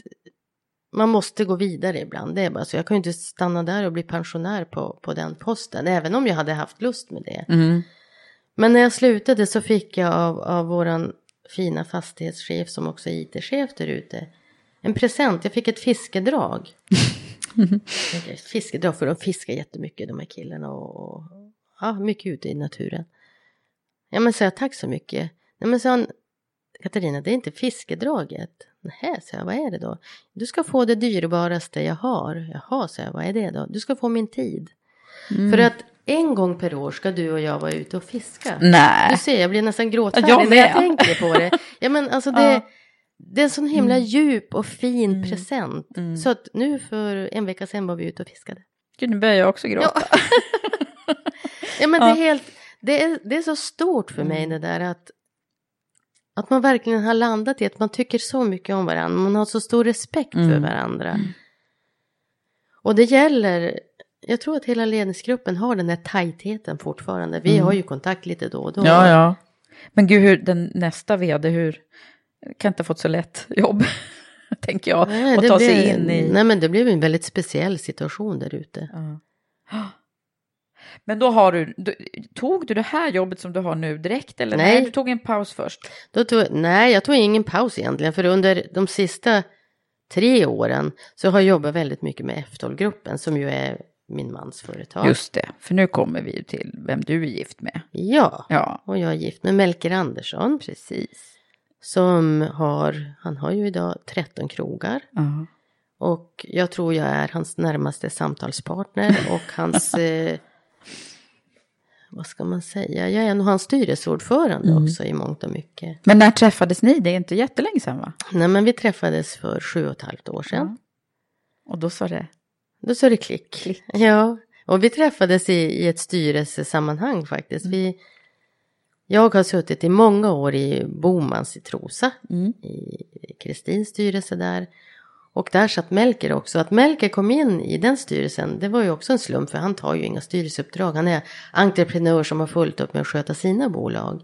[SPEAKER 1] man måste gå vidare ibland. Det är bara så. Jag kan ju inte stanna där och bli pensionär på, på den posten. Även om jag hade haft lust med det.
[SPEAKER 2] Mm.
[SPEAKER 1] Men när jag slutade så fick jag av, av våran fina fastighetschef som också är IT-chef där ute. En present. Jag fick ett fiskedrag. ett fiskedrag för de fiskar jättemycket de här killarna. Och, och ja, mycket ute i naturen. Ja men sa jag tack så mycket. Nej men sa han Katarina, det är inte fiskedraget. Nej, så jag, vad är det då? Du ska få det dyrbaraste jag har. Jaha, så jag, vad är det då? Du ska få min tid.
[SPEAKER 2] Mm.
[SPEAKER 1] För att en gång per år ska du och jag vara ute och fiska.
[SPEAKER 2] Nej.
[SPEAKER 1] Du ser, jag blir nästan gråtfärdig
[SPEAKER 2] Jag
[SPEAKER 1] när jag tänker på det. Ja, men alltså det,
[SPEAKER 2] Ja.
[SPEAKER 1] Det är en sån himla
[SPEAKER 2] Mm.
[SPEAKER 1] djup och fin present. Så att nu för en vecka sedan var vi ute och fiskade.
[SPEAKER 2] Gud, nu börjar jag också gråta.
[SPEAKER 1] Ja, men
[SPEAKER 2] Ja. Mm.
[SPEAKER 1] Det, är helt, det, är, det är så stort för mig det där att, att man verkligen har landat i att man tycker så mycket om varandra. Man har så stor respekt för
[SPEAKER 2] Mm.
[SPEAKER 1] varandra. Och det gäller, jag tror att hela ledningsgruppen har den här tajtheten fortfarande. Vi har ju kontakt lite då och då.
[SPEAKER 2] Mm. Ja, ja. Men gud, hur, den nästa vd, hur, kan inte ha fått så lätt jobb, tänker jag,
[SPEAKER 1] Nej,
[SPEAKER 2] att ta sig
[SPEAKER 1] blev-
[SPEAKER 2] in i.
[SPEAKER 1] Nej men det blev en väldigt speciell situation där ute.
[SPEAKER 2] Ja. Men då har du, tog du det här jobbet som du har nu direkt eller?
[SPEAKER 1] Nej.
[SPEAKER 2] du tog en paus först.
[SPEAKER 1] Tog, nej, jag tog ingen paus egentligen. För under de sista tre åren så har jag jobbat väldigt mycket med F12-gruppen som ju är min mans företag.
[SPEAKER 2] Just det, för nu kommer vi ju till vem du är gift med.
[SPEAKER 1] Ja,
[SPEAKER 2] Ja,
[SPEAKER 1] och jag är gift med Melker Andersson.
[SPEAKER 2] precis.
[SPEAKER 1] Som har, han har ju idag 13 krogar.
[SPEAKER 2] Ja.
[SPEAKER 1] Och jag tror jag är hans närmaste samtalspartner och hans... Eh, vad ska man säga, jag är nog hans styrelseordförande
[SPEAKER 2] Mm.
[SPEAKER 1] också i mångt och mycket.
[SPEAKER 2] Men när träffades ni? Det är inte jättelänge sedan va?
[SPEAKER 1] Nej men vi träffades för sju och ett halvt år sedan.
[SPEAKER 2] Och då sa det?
[SPEAKER 1] Då sa det klick. Ja, och vi träffades i, i ett styrelsesammanhang faktiskt. Vi, jag har suttit i många år i Bomans i Trosa, i Kristins styrelse där. Och där satt Melker också. Att Melker kom in i den styrelsen, det var ju också en slump för han tar ju inga styrelseuppdrag. Han är entreprenör som har fullt upp med att sköta sina bolag.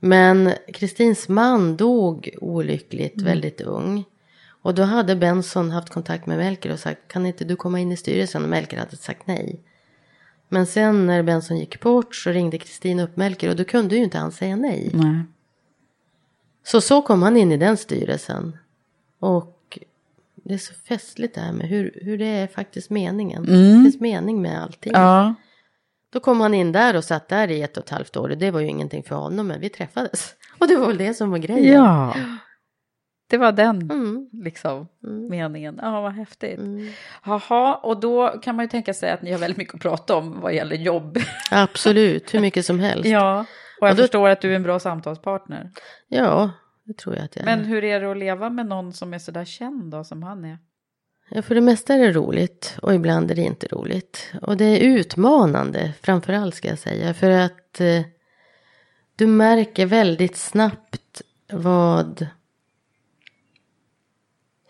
[SPEAKER 1] Men Kristins man dog olyckligt väldigt ung. Och då hade Benson haft kontakt med Melker och sagt kan inte du komma in i styrelsen? Och Melker hade sagt nej. Men sen när Benson gick bort så ringde Kristin upp Melker och då kunde ju inte han säga nej.
[SPEAKER 2] Nej.
[SPEAKER 1] Så så kom han in i den styrelsen. Och det är så festligt det här med hur, hur det är faktiskt meningen. Det finns mening med allting.
[SPEAKER 2] Ja.
[SPEAKER 1] Då kom han in där och satt där i ett och ett halvt år. Och det var ju ingenting för honom, men vi träffades. Och det var väl det som var grejen.
[SPEAKER 2] Ja. Det var den
[SPEAKER 1] Mm.
[SPEAKER 2] liksom, meningen. Ja, vad häftigt.
[SPEAKER 1] Mm.
[SPEAKER 2] Jaha, och då kan man ju tänka sig att ni har väldigt mycket att prata om vad gäller jobb.
[SPEAKER 1] Absolut, hur mycket som helst.
[SPEAKER 2] ja, och jag
[SPEAKER 1] Och då-
[SPEAKER 2] förstår att du är en bra samtalspartner.
[SPEAKER 1] Ja, det tror jag att jag
[SPEAKER 2] Men
[SPEAKER 1] är.
[SPEAKER 2] hur är det att leva med någon som är sådär känd då, som han är?
[SPEAKER 1] Ja, för det mesta är det roligt och ibland är det inte roligt. Och det är utmanande, framför allt ska jag säga. För att eh, du märker väldigt snabbt vad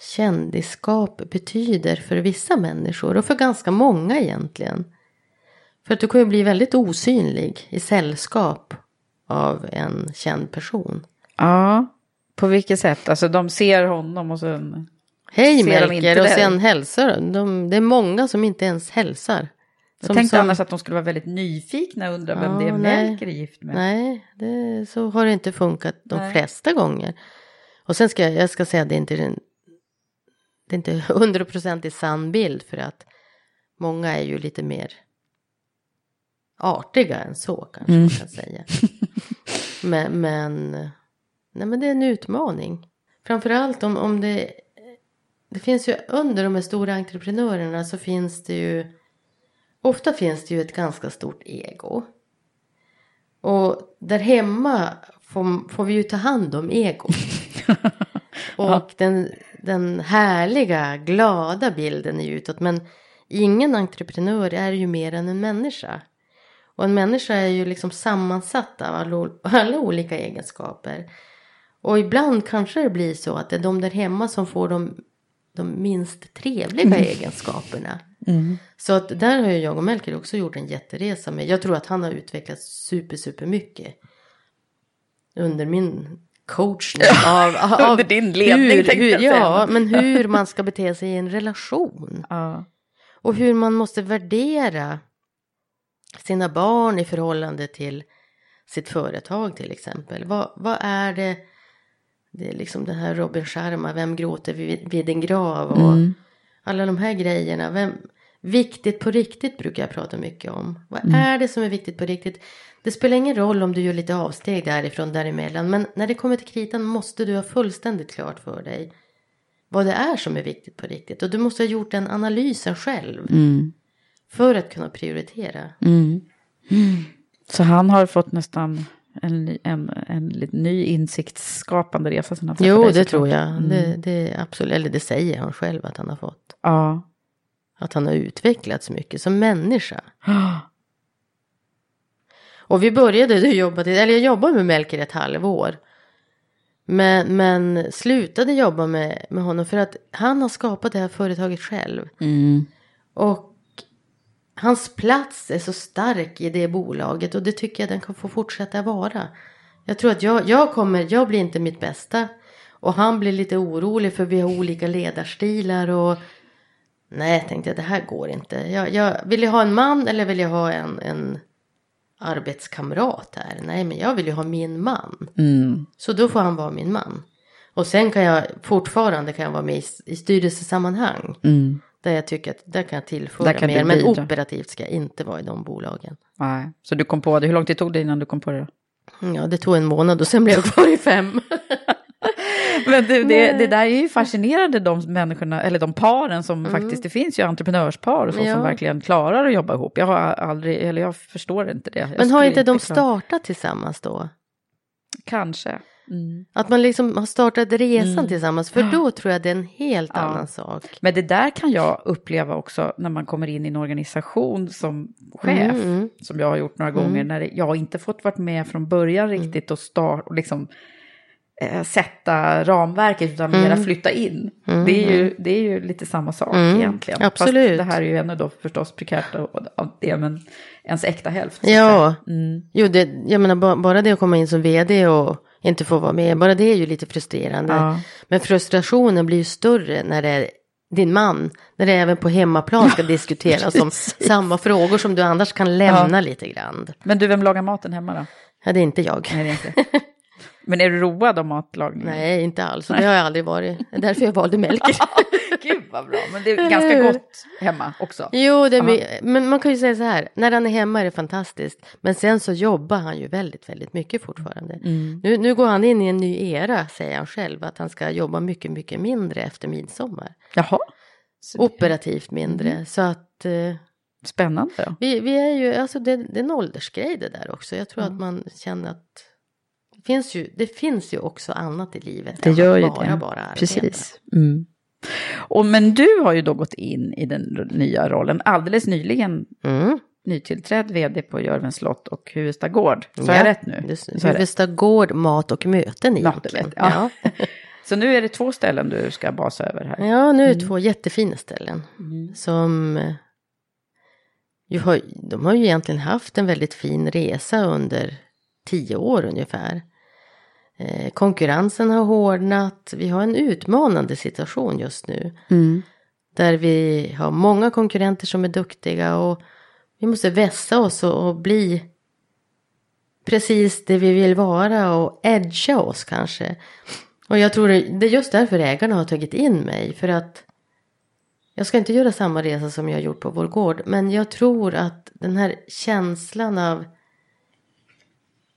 [SPEAKER 1] kändisskap betyder för vissa människor och för ganska många egentligen. För att du kan ju bli väldigt osynlig i sällskap av en känd person.
[SPEAKER 2] Ja, på vilket sätt? Alltså de ser honom och sen...
[SPEAKER 1] Hej Melker och sen hälsar de. Det är många som inte ens hälsar.
[SPEAKER 2] Jag
[SPEAKER 1] Som-
[SPEAKER 2] tänkte
[SPEAKER 1] som-
[SPEAKER 2] annars att de skulle vara väldigt nyfikna och undra vem
[SPEAKER 1] Ja,
[SPEAKER 2] det är. Melker är gift med.
[SPEAKER 1] Nej, det, så har det inte funkat de
[SPEAKER 2] Nej.
[SPEAKER 1] flesta gånger. Och sen ska jag, jag ska säga att det är inte är en, det är inte hundraprocentigt sann bild för att många är ju lite mer artiga än så kanske
[SPEAKER 2] Mm.
[SPEAKER 1] man kan säga. Men, men, nej men det är en utmaning. Framförallt om, om det, det finns ju under de här stora entreprenörerna så finns det ju, ofta finns det ju ett ganska stort ego. Och där hemma får, får vi ju ta hand om ego. Och den, den härliga, glada bilden är utåt. Men ingen entreprenör är ju mer än en människa. Och en människa är ju liksom sammansatt av alla, alla olika egenskaper. Och ibland kanske det blir så att det är de där hemma som får de, de minst trevliga egenskaperna. Så att där har ju jag och Melker också gjort en jätteresa med. Jag tror att han har utvecklats super, super mycket. Under min coachning av, av
[SPEAKER 2] Under din ledning,
[SPEAKER 1] hur,
[SPEAKER 2] tänkte jag säga.
[SPEAKER 1] Ja, men hur man ska bete sig i en relation.
[SPEAKER 2] Ja.
[SPEAKER 1] Och hur man måste värdera sina barn i förhållande till sitt företag till exempel. Vad, vad är det, det är liksom det här Robin Sharma, vem gråter vid, vid en grav och alla de här grejerna. Vem, viktigt på riktigt brukar jag prata mycket om. Vad är det som är viktigt på riktigt? Det spelar ingen roll om du gör lite avsteg därifrån, däremellan. Men när det kommer till kritan måste du ha fullständigt klart för dig vad det är som är viktigt på riktigt. Och du måste ha gjort den analysen själv. För att kunna prioritera.
[SPEAKER 2] Så han har fått nästan en, en, en ny insiktsskapande resa sen han träffade
[SPEAKER 1] Jo, det
[SPEAKER 2] såklart.
[SPEAKER 1] tror jag. Det, det är absolut, eller det säger han själv att han har fått.
[SPEAKER 2] Ja.
[SPEAKER 1] Att han har utvecklats mycket som människa. Och vi började du jobbade, eller jag jobbade med Melker ett halvår. Men, men slutade jobba med, med honom för att han har skapat det här företaget själv. Och hans plats är så stark i det bolaget och det tycker jag den kan få fortsätta vara. Jag tror att jag, jag kommer, jag blir inte mitt bästa. Och han blir lite orolig för vi har olika ledarstilar och nej, tänkte jag, det här går inte. Jag, jag, vill jag ha en man eller vill jag ha en, en arbetskamrat här? Nej, men jag vill ju ha min man. Så då får han vara min man. Och sen kan jag fortfarande kan jag vara med i, i styrelsesammanhang. Där jag tycker att där kan jag tillföra
[SPEAKER 2] kan
[SPEAKER 1] mer. Men operativt ska jag inte vara i de bolagen.
[SPEAKER 2] Nej. Så du kom på det. Hur lång tid tog det innan du kom på det?
[SPEAKER 1] Ja, det tog en månad och sen blev jag kvar i fem.
[SPEAKER 2] Men du, det, det där är ju fascinerande, de människorna, eller de paren som
[SPEAKER 1] Mm.
[SPEAKER 2] faktiskt, det finns ju entreprenörspar och så
[SPEAKER 1] Ja.
[SPEAKER 2] som verkligen klarar att jobba ihop. Jag har aldrig, eller jag förstår inte det. Jag
[SPEAKER 1] Men har inte de
[SPEAKER 2] klara-
[SPEAKER 1] startat tillsammans då?
[SPEAKER 2] Kanske. Mm.
[SPEAKER 1] Att man liksom har startat resan
[SPEAKER 2] Mm.
[SPEAKER 1] tillsammans, för då tror jag det är en helt
[SPEAKER 2] Ja.
[SPEAKER 1] annan sak.
[SPEAKER 2] Men det där kan jag uppleva också när man kommer in i en organisation som chef,
[SPEAKER 1] Mm, mm.
[SPEAKER 2] som jag har gjort några gånger, när det- jag inte fått vara med från början riktigt och, start, och liksom, eh, sätta ramverket, utan mera
[SPEAKER 1] Mm.
[SPEAKER 2] flytta in.
[SPEAKER 1] Mm,
[SPEAKER 2] Det, är ju, det är ju lite samma sak
[SPEAKER 1] Mm,
[SPEAKER 2] egentligen.
[SPEAKER 1] absolut.
[SPEAKER 2] Fast det här är ju ännu då förstås prekärt av det, men ens äkta hälft.
[SPEAKER 1] Ja.
[SPEAKER 2] Mm.
[SPEAKER 1] jo, det, jag menar ba- bara det att komma in som vd och inte få vara med, bara det är ju lite frustrerande.
[SPEAKER 2] Ja.
[SPEAKER 1] Men frustrationen blir ju större när det är din man, när det även på hemmaplan ska diskuteras om samma frågor som du annars kan lämna lite grann.
[SPEAKER 2] Men du, vem lagar maten hemma då?
[SPEAKER 1] Ja, det är inte jag.
[SPEAKER 2] Nej, det är inte. Men är du road av matlagning?
[SPEAKER 1] Nej, inte alls. Och det har jag aldrig varit. Det är därför jag valde Melker.
[SPEAKER 2] Gud vad bra, men det är ganska gott hemma också.
[SPEAKER 1] Jo, det är men man kan ju säga så här, när han är hemma är det fantastiskt. Men sen så jobbar han ju väldigt, väldigt mycket fortfarande.
[SPEAKER 2] Mm.
[SPEAKER 1] Nu, nu går han in i en ny era, säger han själv, att han ska jobba mycket, mycket mindre efter midsommar.
[SPEAKER 2] Jaha. Så-
[SPEAKER 1] Operativt mindre, så att eh,
[SPEAKER 2] Spännande.
[SPEAKER 1] vi, vi är ju, alltså det, det är en åldersgrej det där också. Jag tror att man känner att finns ju, det finns ju också annat i livet
[SPEAKER 2] Det gör ju
[SPEAKER 1] bara,
[SPEAKER 2] det.
[SPEAKER 1] bara arbeta.
[SPEAKER 2] Precis. Mm. Och, men du har ju då gått in i den nya rollen alldeles nyligen.
[SPEAKER 1] Mm.
[SPEAKER 2] Nytillträdd vd på Jörvens slott och Huvudsta gård. Så
[SPEAKER 1] Ja,
[SPEAKER 2] är jag rätt nu?
[SPEAKER 1] Huvudsta gård, mat och möten egentligen.
[SPEAKER 2] ja. Så nu är det två ställen du ska basa över här.
[SPEAKER 1] Ja, nu är
[SPEAKER 2] Mm.
[SPEAKER 1] det två jättefina ställen. Som eh, ju har, de har ju egentligen haft en väldigt fin resa under tio år ungefär. Eh, konkurrensen har hårdnat. Vi har en utmanande situation just nu.
[SPEAKER 2] Mm.
[SPEAKER 1] Där vi har många konkurrenter som är duktiga och vi måste vässa oss och, och bli precis det vi vill vara och edga oss kanske. Och jag tror det, är just därför ägarna har tagit in mig. För att jag ska inte göra samma resa som jag har gjort på vår gård. Men jag tror att den här känslan av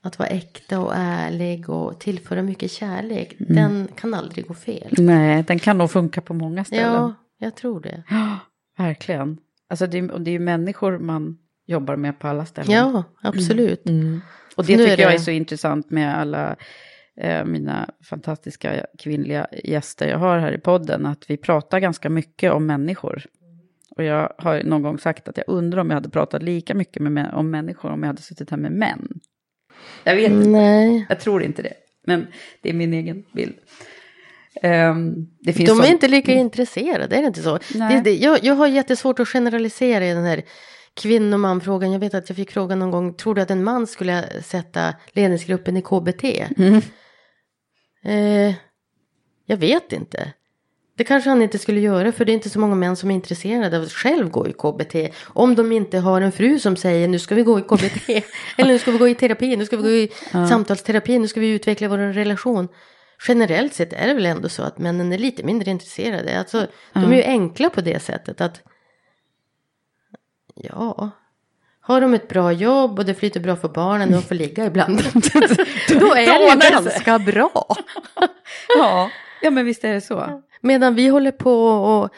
[SPEAKER 1] att vara äkta och ärlig och tillföra mycket kärlek. Den kan aldrig gå fel.
[SPEAKER 2] Nej, den kan nog funka på många ställen.
[SPEAKER 1] Ja, jag tror det.
[SPEAKER 2] Ja, verkligen. Alltså det, och det är ju människor man jobbar med på alla ställen.
[SPEAKER 1] Ja, absolut.
[SPEAKER 2] Mm. Och det
[SPEAKER 1] Nu
[SPEAKER 2] tycker
[SPEAKER 1] är
[SPEAKER 2] jag
[SPEAKER 1] det-
[SPEAKER 2] är så intressant med alla eh, mina fantastiska kvinnliga gäster jag har här i podden. Att vi pratar ganska mycket om människor. Och jag har någon gång sagt att jag undrar om jag hade pratat lika mycket med, om människor om jag hade suttit här med män. Jag vet inte,
[SPEAKER 1] Nej.
[SPEAKER 2] jag tror inte det. Men det är min egen bild. Finns
[SPEAKER 1] De är
[SPEAKER 2] sån-
[SPEAKER 1] inte lika intresserade, är det inte så? Det, det, jag, jag har jättesvårt att generalisera i den här kvinno och manfrågan. Jag vet att jag fick frågan någon gång, tror du att en man skulle sätta ledningsgruppen i KBT?
[SPEAKER 2] Mm.
[SPEAKER 1] Eh, jag vet inte. Det kanske han inte skulle göra för det är inte så många män som är intresserade av att själv gå i KBT. Om de inte har en fru som säger nu ska vi gå i KBT. eller nu ska vi gå i terapi, nu ska vi gå i samtalsterapi, nu ska vi utveckla vår relation. Generellt sett är det väl ändå så att männen är lite mindre intresserade. Alltså, De är ju enkla på det sättet att ja, har de ett bra jobb och det flyter bra för barnen och de får ligga ibland. då är det ganska bra.
[SPEAKER 2] Ja, ja, men visst är det så.
[SPEAKER 1] Medan vi håller på och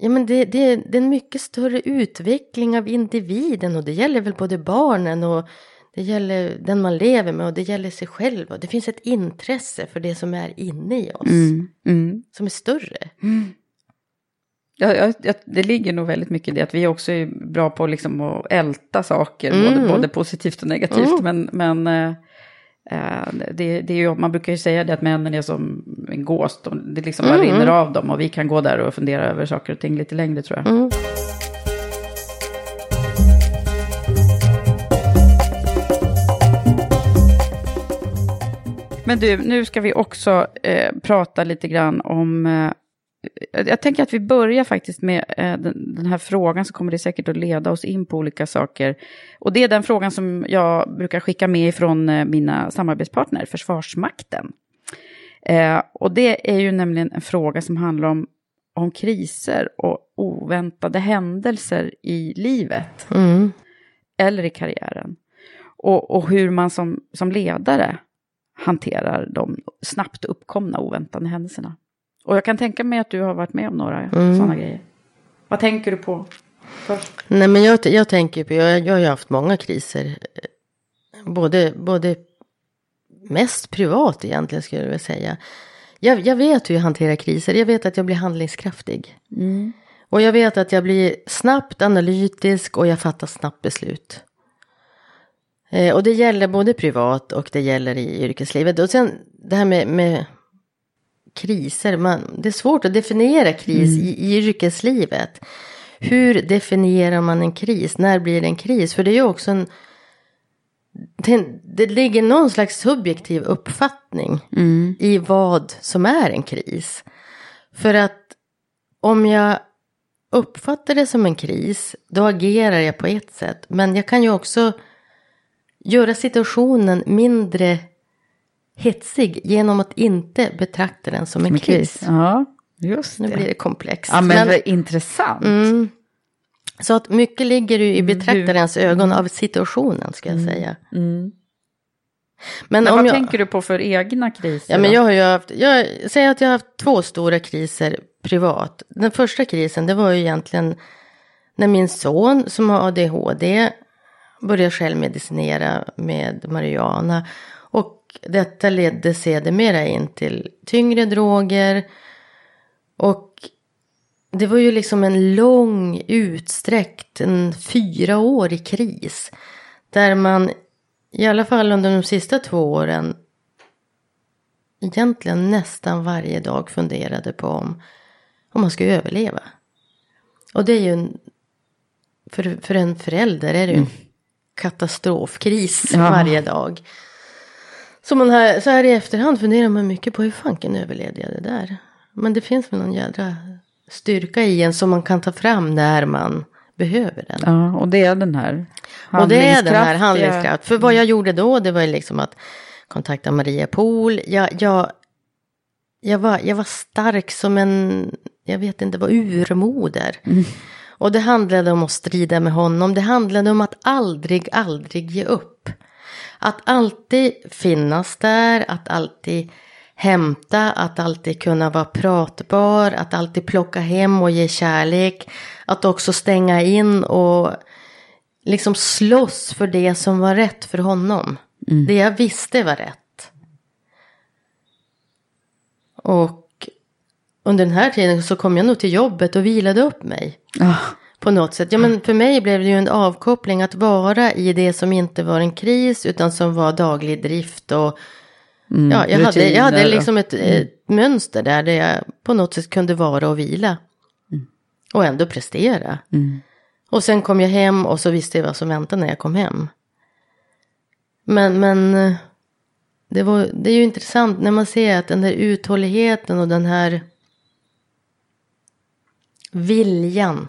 [SPEAKER 1] Ja men det, det, det är en mycket större utveckling av individen och det gäller väl både barnen och det gäller den man lever med och det gäller sig själv. Och det finns ett intresse för det som är inne i oss
[SPEAKER 2] Mm.
[SPEAKER 1] som är större.
[SPEAKER 2] Ja, ja, ja, det ligger nog väldigt mycket i det att vi också är bra på liksom att älta saker,
[SPEAKER 1] Mm.
[SPEAKER 2] både, både positivt och negativt.
[SPEAKER 1] Mm.
[SPEAKER 2] Men, men eh, det, det är ju, man brukar ju säga det att männen är som en gås, de, det liksom bara
[SPEAKER 1] Mm.
[SPEAKER 2] rinner av dem och vi kan gå där och fundera över saker och ting lite längre tror jag.
[SPEAKER 1] Mm.
[SPEAKER 2] Men du, nu ska vi också eh, prata lite grann om... Eh, jag tänker att vi börjar faktiskt med eh, den, den här frågan, så kommer det säkert att leda oss in på olika saker. Och det är den frågan som jag brukar skicka med ifrån eh, mina samarbetspartner, Försvarsmakten. Eh, och det är ju nämligen en fråga som handlar om, om kriser och oväntade händelser i livet
[SPEAKER 1] Mm.
[SPEAKER 2] eller i karriären. Och, och hur man som, som ledare hanterar de snabbt uppkomna oväntade händelserna. Och jag kan tänka mig att du har varit med om några
[SPEAKER 1] Mm.
[SPEAKER 2] sådana grejer. Vad tänker du på först?
[SPEAKER 1] Nej, men jag, jag tänker på, jag, jag har ju haft många kriser. Både, både mest privat egentligen skulle jag vilja säga. Jag, jag vet hur jag hanterar kriser. Jag vet att jag blir handlingskraftig. Och jag vet att jag blir snabbt analytisk och jag fattar snabbt beslut. Eh, och det gäller både privat och det gäller i yrkeslivet. Och sen det här med, med kriser. Man, det är svårt att definiera kris i, i yrkeslivet. Hur definierar man en kris? När blir det en kris? För det är ju också en... Det, det ligger någon slags subjektiv uppfattning i vad som är en kris. För att om jag uppfattar det som en kris, då agerar jag på ett sätt. Men jag kan ju också göra situationen mindre hetsig genom att inte betrakta den som en
[SPEAKER 2] Med
[SPEAKER 1] kris.
[SPEAKER 2] Ja, just
[SPEAKER 1] Nu
[SPEAKER 2] det.
[SPEAKER 1] blir det komplext.
[SPEAKER 2] Ja, men,
[SPEAKER 1] Men-
[SPEAKER 2] intressant.
[SPEAKER 1] Mm. Så att mycket ligger ju i
[SPEAKER 2] Mm,
[SPEAKER 1] betraktarens ögon av situationen ska jag säga. Men,
[SPEAKER 2] Men
[SPEAKER 1] om
[SPEAKER 2] vad
[SPEAKER 1] jag,
[SPEAKER 2] tänker du på för egna kriser?
[SPEAKER 1] Ja, men jag har ju haft, jag säger att jag har haft två stora kriser privat. Den första krisen det var ju egentligen när min son som har ADHD började självmedicinera med marijuana. Och detta ledde sedermera in till tyngre droger. Och det var ju liksom en lång utsträckt, en fyraårig kris. Där man, i alla fall under de sista två åren, egentligen nästan varje dag funderade på om, om man ska överleva. Och det är ju en, för, för en förälder är det ju en katastrofkris
[SPEAKER 2] Ja.
[SPEAKER 1] varje dag. Så, man här, så här i efterhand funderar man mycket på hur fanken överlevde jag det där. Men det finns väl någon jädra styrka i en som man kan ta fram när man behöver den.
[SPEAKER 2] Ja, och det är den här
[SPEAKER 1] Och det är den här handlingskraft. För vad jag gjorde då, det var ju liksom att kontakta Maria Pool. Jag, jag, jag, var, jag var stark som en, jag vet inte vad, urmoder. Och det handlade om att strida med honom. Det handlade om att aldrig, aldrig ge upp. Att alltid finnas där, att alltid hämta, att alltid kunna vara pratbar, att alltid plocka hem och ge kärlek. Att också stänga in och liksom slåss för det som var rätt för honom. Det jag visste var rätt. Och under den här tiden så kom jag nog till jobbet och vilade upp mig.
[SPEAKER 2] Ja.
[SPEAKER 1] På något sätt. Ja, men för mig blev det ju en avkoppling att vara i det som inte var en kris utan som var daglig drift och ja, jag, hade, jag hade liksom ett, ett mönster där, där jag på något sätt kunde vara och vila. Och ändå prestera. Och sen kom jag hem och så visste jag vad som väntade när jag kom hem. Men, men eh, det, var, det är ju intressant när man ser att den där uthålligheten och den här viljan.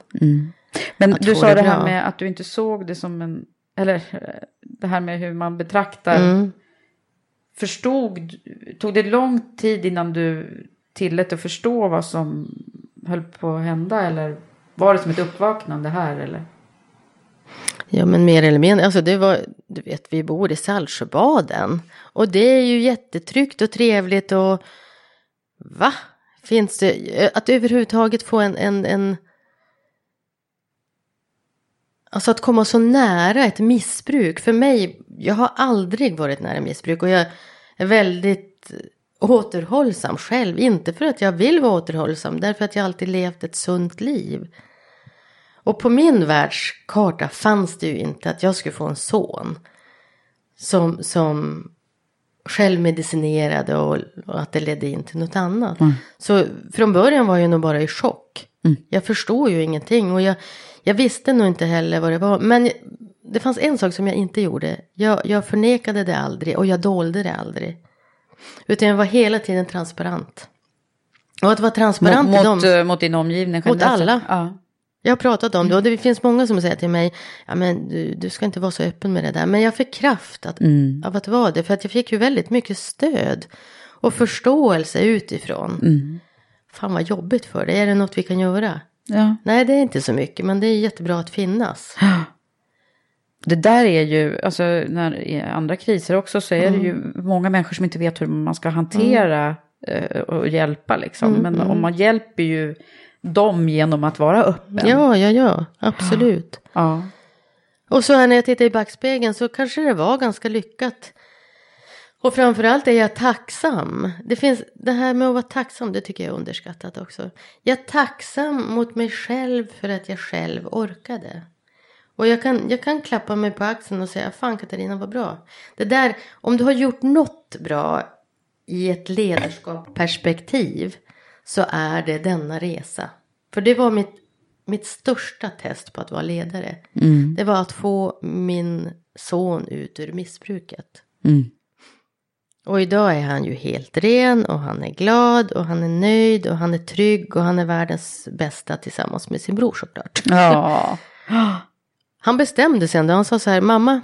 [SPEAKER 2] Men
[SPEAKER 1] att
[SPEAKER 2] du sa
[SPEAKER 1] det
[SPEAKER 2] det här med att du inte såg det som en, eller eh, det här med hur man betraktar. Förstod, tog det lång tid innan du tillät att förstå vad som höll på att hända eller var det som ett uppvaknande här eller?
[SPEAKER 1] Ja men mer eller mindre, alltså det var, du vet vi bor i Saltsjöbaden. Och det är ju jättetryggt och trevligt och va? Finns det, att överhuvudtaget få en, en, en Alltså att komma så nära ett missbruk. För mig, jag har aldrig varit nära missbruk. Och jag är väldigt återhållsam själv. Inte för att jag vill vara återhållsam. Därför att jag alltid levt ett sunt liv. Och på min världskarta fanns det ju inte att jag skulle få en son. Som, som självmedicinerade och, och att det ledde in till något annat. Så från början var jag nog bara i chock. Jag förstod ju ingenting och jag, jag visste nog inte heller vad det var. Men det fanns en sak som jag inte gjorde. Jag, jag förnekade det aldrig och jag dolde det aldrig. Utan jag var hela tiden transparent. Och att vara transparent
[SPEAKER 2] mot,
[SPEAKER 1] i dem.
[SPEAKER 2] mot, eh, mot din omgivning?
[SPEAKER 1] Mot alla.
[SPEAKER 2] Ja.
[SPEAKER 1] Jag har pratat om det och det finns många som säger till mig, ja men du, du ska inte vara så öppen med det där. Men jag fick kraft att, av att vara det, för att jag fick ju väldigt mycket stöd och förståelse utifrån. Fan vad jobbigt för dig, är det något vi kan göra?
[SPEAKER 2] Ja.
[SPEAKER 1] Nej, det är inte så mycket, men det är jättebra att finnas.
[SPEAKER 2] Det där är ju, alltså när i andra kriser också så är det ju
[SPEAKER 1] Mm.
[SPEAKER 2] många människor som inte vet hur man ska hantera eh, och hjälpa liksom.
[SPEAKER 1] Mm,
[SPEAKER 2] Men om man hjälper ju dem genom att vara öppen.
[SPEAKER 1] Ja, ja, ja, absolut.
[SPEAKER 2] Ja.
[SPEAKER 1] Och så här när jag tittar i backspegeln så kanske det var ganska lyckat. Och framförallt är jag tacksam. Det finns det här med att vara tacksam, det tycker jag är underskattat också. Jag är tacksam mot mig själv för att jag själv orkade. Och jag kan, jag kan klappa mig på axeln och säga, fan Katarina vad bra. Det där, om du har gjort något bra i ett ledarskapsperspektiv så är det denna resa. För det var mitt, mitt största test på att vara ledare. Det var att få min son ut ur missbruket.
[SPEAKER 2] Mm.
[SPEAKER 1] Och idag är han ju helt ren och han är glad och han är nöjd och han är trygg och han är världens bästa tillsammans med sin bror såklart.
[SPEAKER 2] Ja.
[SPEAKER 1] Han bestämde sig ändå, han sa så här, mamma,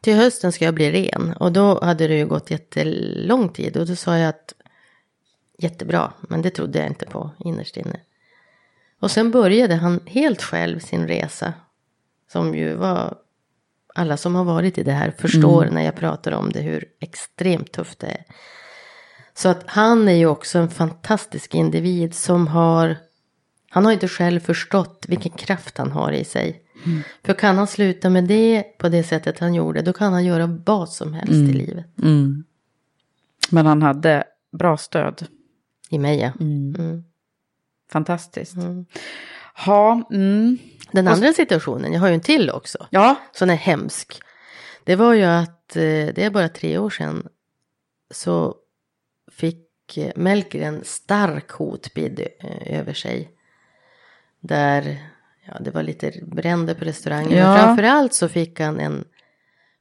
[SPEAKER 1] till hösten ska jag bli ren. Och då hade det ju gått jättelång tid och då sa jag att jättebra, men det trodde jag inte på innerst inne. Och sen började han helt själv sin resa. Som ju var, alla som har varit i det här förstår när jag pratar om det hur extremt tufft det är. Så att han är ju också en fantastisk individ som har, han har inte själv förstått vilken kraft han har i sig. För kan han sluta med det på det sättet han gjorde, då kan han göra vad som helst i livet.
[SPEAKER 2] Mm. Men han hade bra stöd.
[SPEAKER 1] I mig ja. Mm.
[SPEAKER 2] Fantastiskt. Ja, mm.
[SPEAKER 1] Den andra situationen, jag har ju en till också.
[SPEAKER 2] ja.
[SPEAKER 1] Som är hemsk. Det var ju att eh, det är bara tre år sedan. Så fick eh, Melker en stark hotbild eh, över sig. Där, ja det var lite bränder på restaurangen.
[SPEAKER 2] Ja.
[SPEAKER 1] Men framförallt så fick han en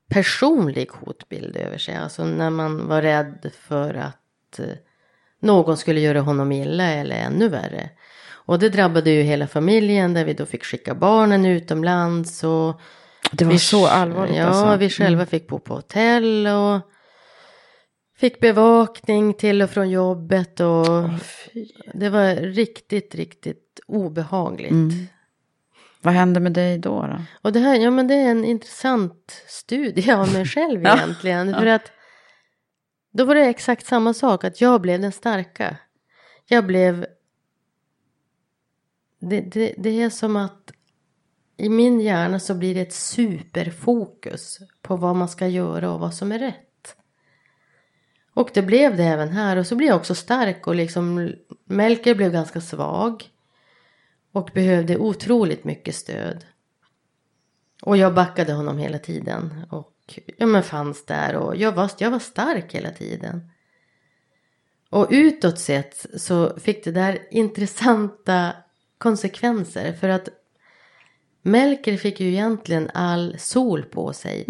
[SPEAKER 1] personlig hotbild över sig. Alltså när man var rädd för att någon skulle göra honom illa eller ännu värre. Och det drabbade ju hela familjen där vi då fick skicka barnen utomlands. Och
[SPEAKER 2] Det var
[SPEAKER 1] vi,
[SPEAKER 2] så allvarligt
[SPEAKER 1] Ja,
[SPEAKER 2] alltså.
[SPEAKER 1] vi själva fick bo på hotell och fick bevakning till och från jobbet. Och det var riktigt, riktigt obehagligt.
[SPEAKER 2] Mm. Vad hände med dig då? då?
[SPEAKER 1] Och det här, ja men det är en intressant studie av mig själv
[SPEAKER 2] Ja.
[SPEAKER 1] egentligen. För att då var det exakt samma sak, att jag blev den starka. Jag blev... Det, det, det är som att i min hjärna så blir det ett superfokus på vad man ska göra och vad som är rätt. Och det blev det även här och så blev jag också stark och liksom Melker blev ganska svag. Och behövde otroligt mycket stöd. Och jag backade honom hela tiden. Och ja, men fanns där och jag var, jag var stark hela tiden. Och utåt sett så fick det där intressanta konsekvenser. För att Melker fick ju egentligen all sol på sig.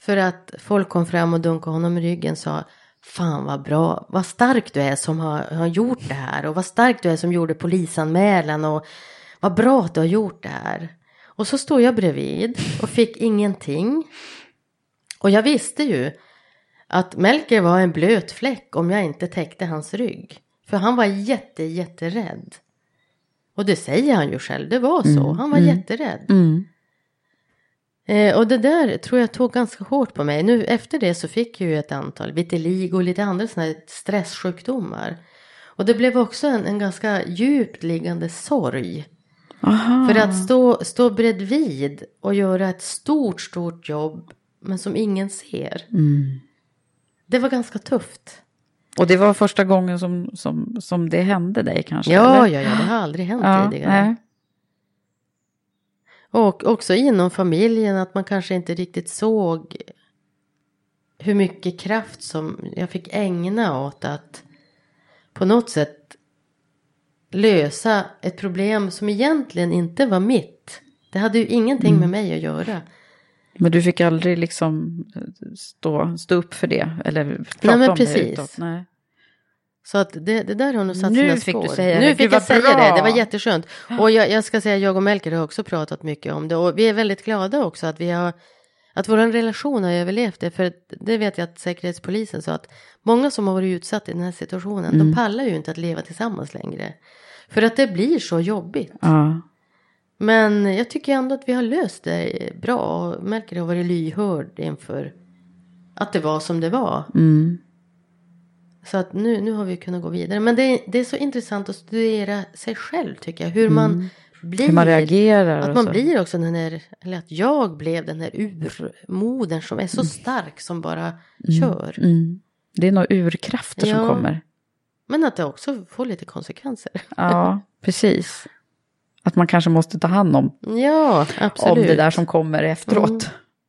[SPEAKER 1] För att folk kom fram och dunkade honom i ryggen och sa Fan vad bra, vad stark du är som har, har gjort det här och vad stark du är som gjorde polisanmälan och vad bra att du har gjort det här. Och så stod jag bredvid och fick ingenting. Och jag visste ju att Melker var en blöt fläck om jag inte täckte hans rygg. För han var jätte, jätterädd. Och det säger han ju själv, det var så. Han var jätterädd. Eh, och det där tror jag tog ganska hårt på mig. Nu efter det så fick jag ju ett antal vitiligo och lite andra sådana här stresssjukdomar. Och det blev också en, en ganska djupt liggande sorg.
[SPEAKER 2] Aha.
[SPEAKER 1] För att stå, stå bredvid och göra ett stort, stort jobb men som ingen ser. Det var ganska tufft.
[SPEAKER 2] Och det var första gången som, som, som det hände dig kanske?
[SPEAKER 1] Ja,
[SPEAKER 2] eller?
[SPEAKER 1] ja, ja, det har aldrig hänt
[SPEAKER 2] ja
[SPEAKER 1] tidigare.
[SPEAKER 2] nej.
[SPEAKER 1] Och också inom familjen att man kanske inte riktigt såg hur mycket kraft som jag fick ägna åt att på något sätt lösa ett problem som egentligen inte var mitt. Det hade ju ingenting
[SPEAKER 2] Mm.
[SPEAKER 1] med mig att göra.
[SPEAKER 2] Men du fick aldrig liksom stå, stå upp för det? Eller prata
[SPEAKER 1] Nej, men
[SPEAKER 2] om
[SPEAKER 1] precis.
[SPEAKER 2] det utåt? Nej.
[SPEAKER 1] Så att det, det där har nog satt
[SPEAKER 2] Nu
[SPEAKER 1] sina
[SPEAKER 2] fick du
[SPEAKER 1] spår.
[SPEAKER 2] säga det.
[SPEAKER 1] Nu
[SPEAKER 2] Gud,
[SPEAKER 1] fick jag säga
[SPEAKER 2] bra.
[SPEAKER 1] det. Det var jätteskönt. Och jag, jag ska säga, jag och Melker har också pratat mycket om det. Och vi är väldigt glada också att vi har att vår relation har överlevt det. För det vet jag att Säkerhetspolisen sa att många som har varit utsatta i den här situationen,
[SPEAKER 2] Mm.
[SPEAKER 1] de pallar ju inte att leva tillsammans längre. För att det blir så jobbigt.
[SPEAKER 2] Ja.
[SPEAKER 1] Men jag tycker ändå att vi har löst det bra. Och märker att jag har varit lyhörd inför att det var som det var.
[SPEAKER 2] Mm.
[SPEAKER 1] Så att nu, nu har vi kunnat gå vidare. Men det, är- det är så intressant att studera sig själv tycker jag. Hur man blir.
[SPEAKER 2] Mm. Hur man reagerar
[SPEAKER 1] Att man
[SPEAKER 2] så.
[SPEAKER 1] blir också den här, eller att jag blev den här urmodern som är så stark som bara kör.
[SPEAKER 2] Mm. Det är nog urkrafter som
[SPEAKER 1] Ja.
[SPEAKER 2] kommer.
[SPEAKER 1] Men att det också får lite konsekvenser.
[SPEAKER 2] Ja, precis. Att man kanske måste ta hand om,
[SPEAKER 1] Ja, absolut.
[SPEAKER 2] om det där som kommer efteråt.
[SPEAKER 1] Mm.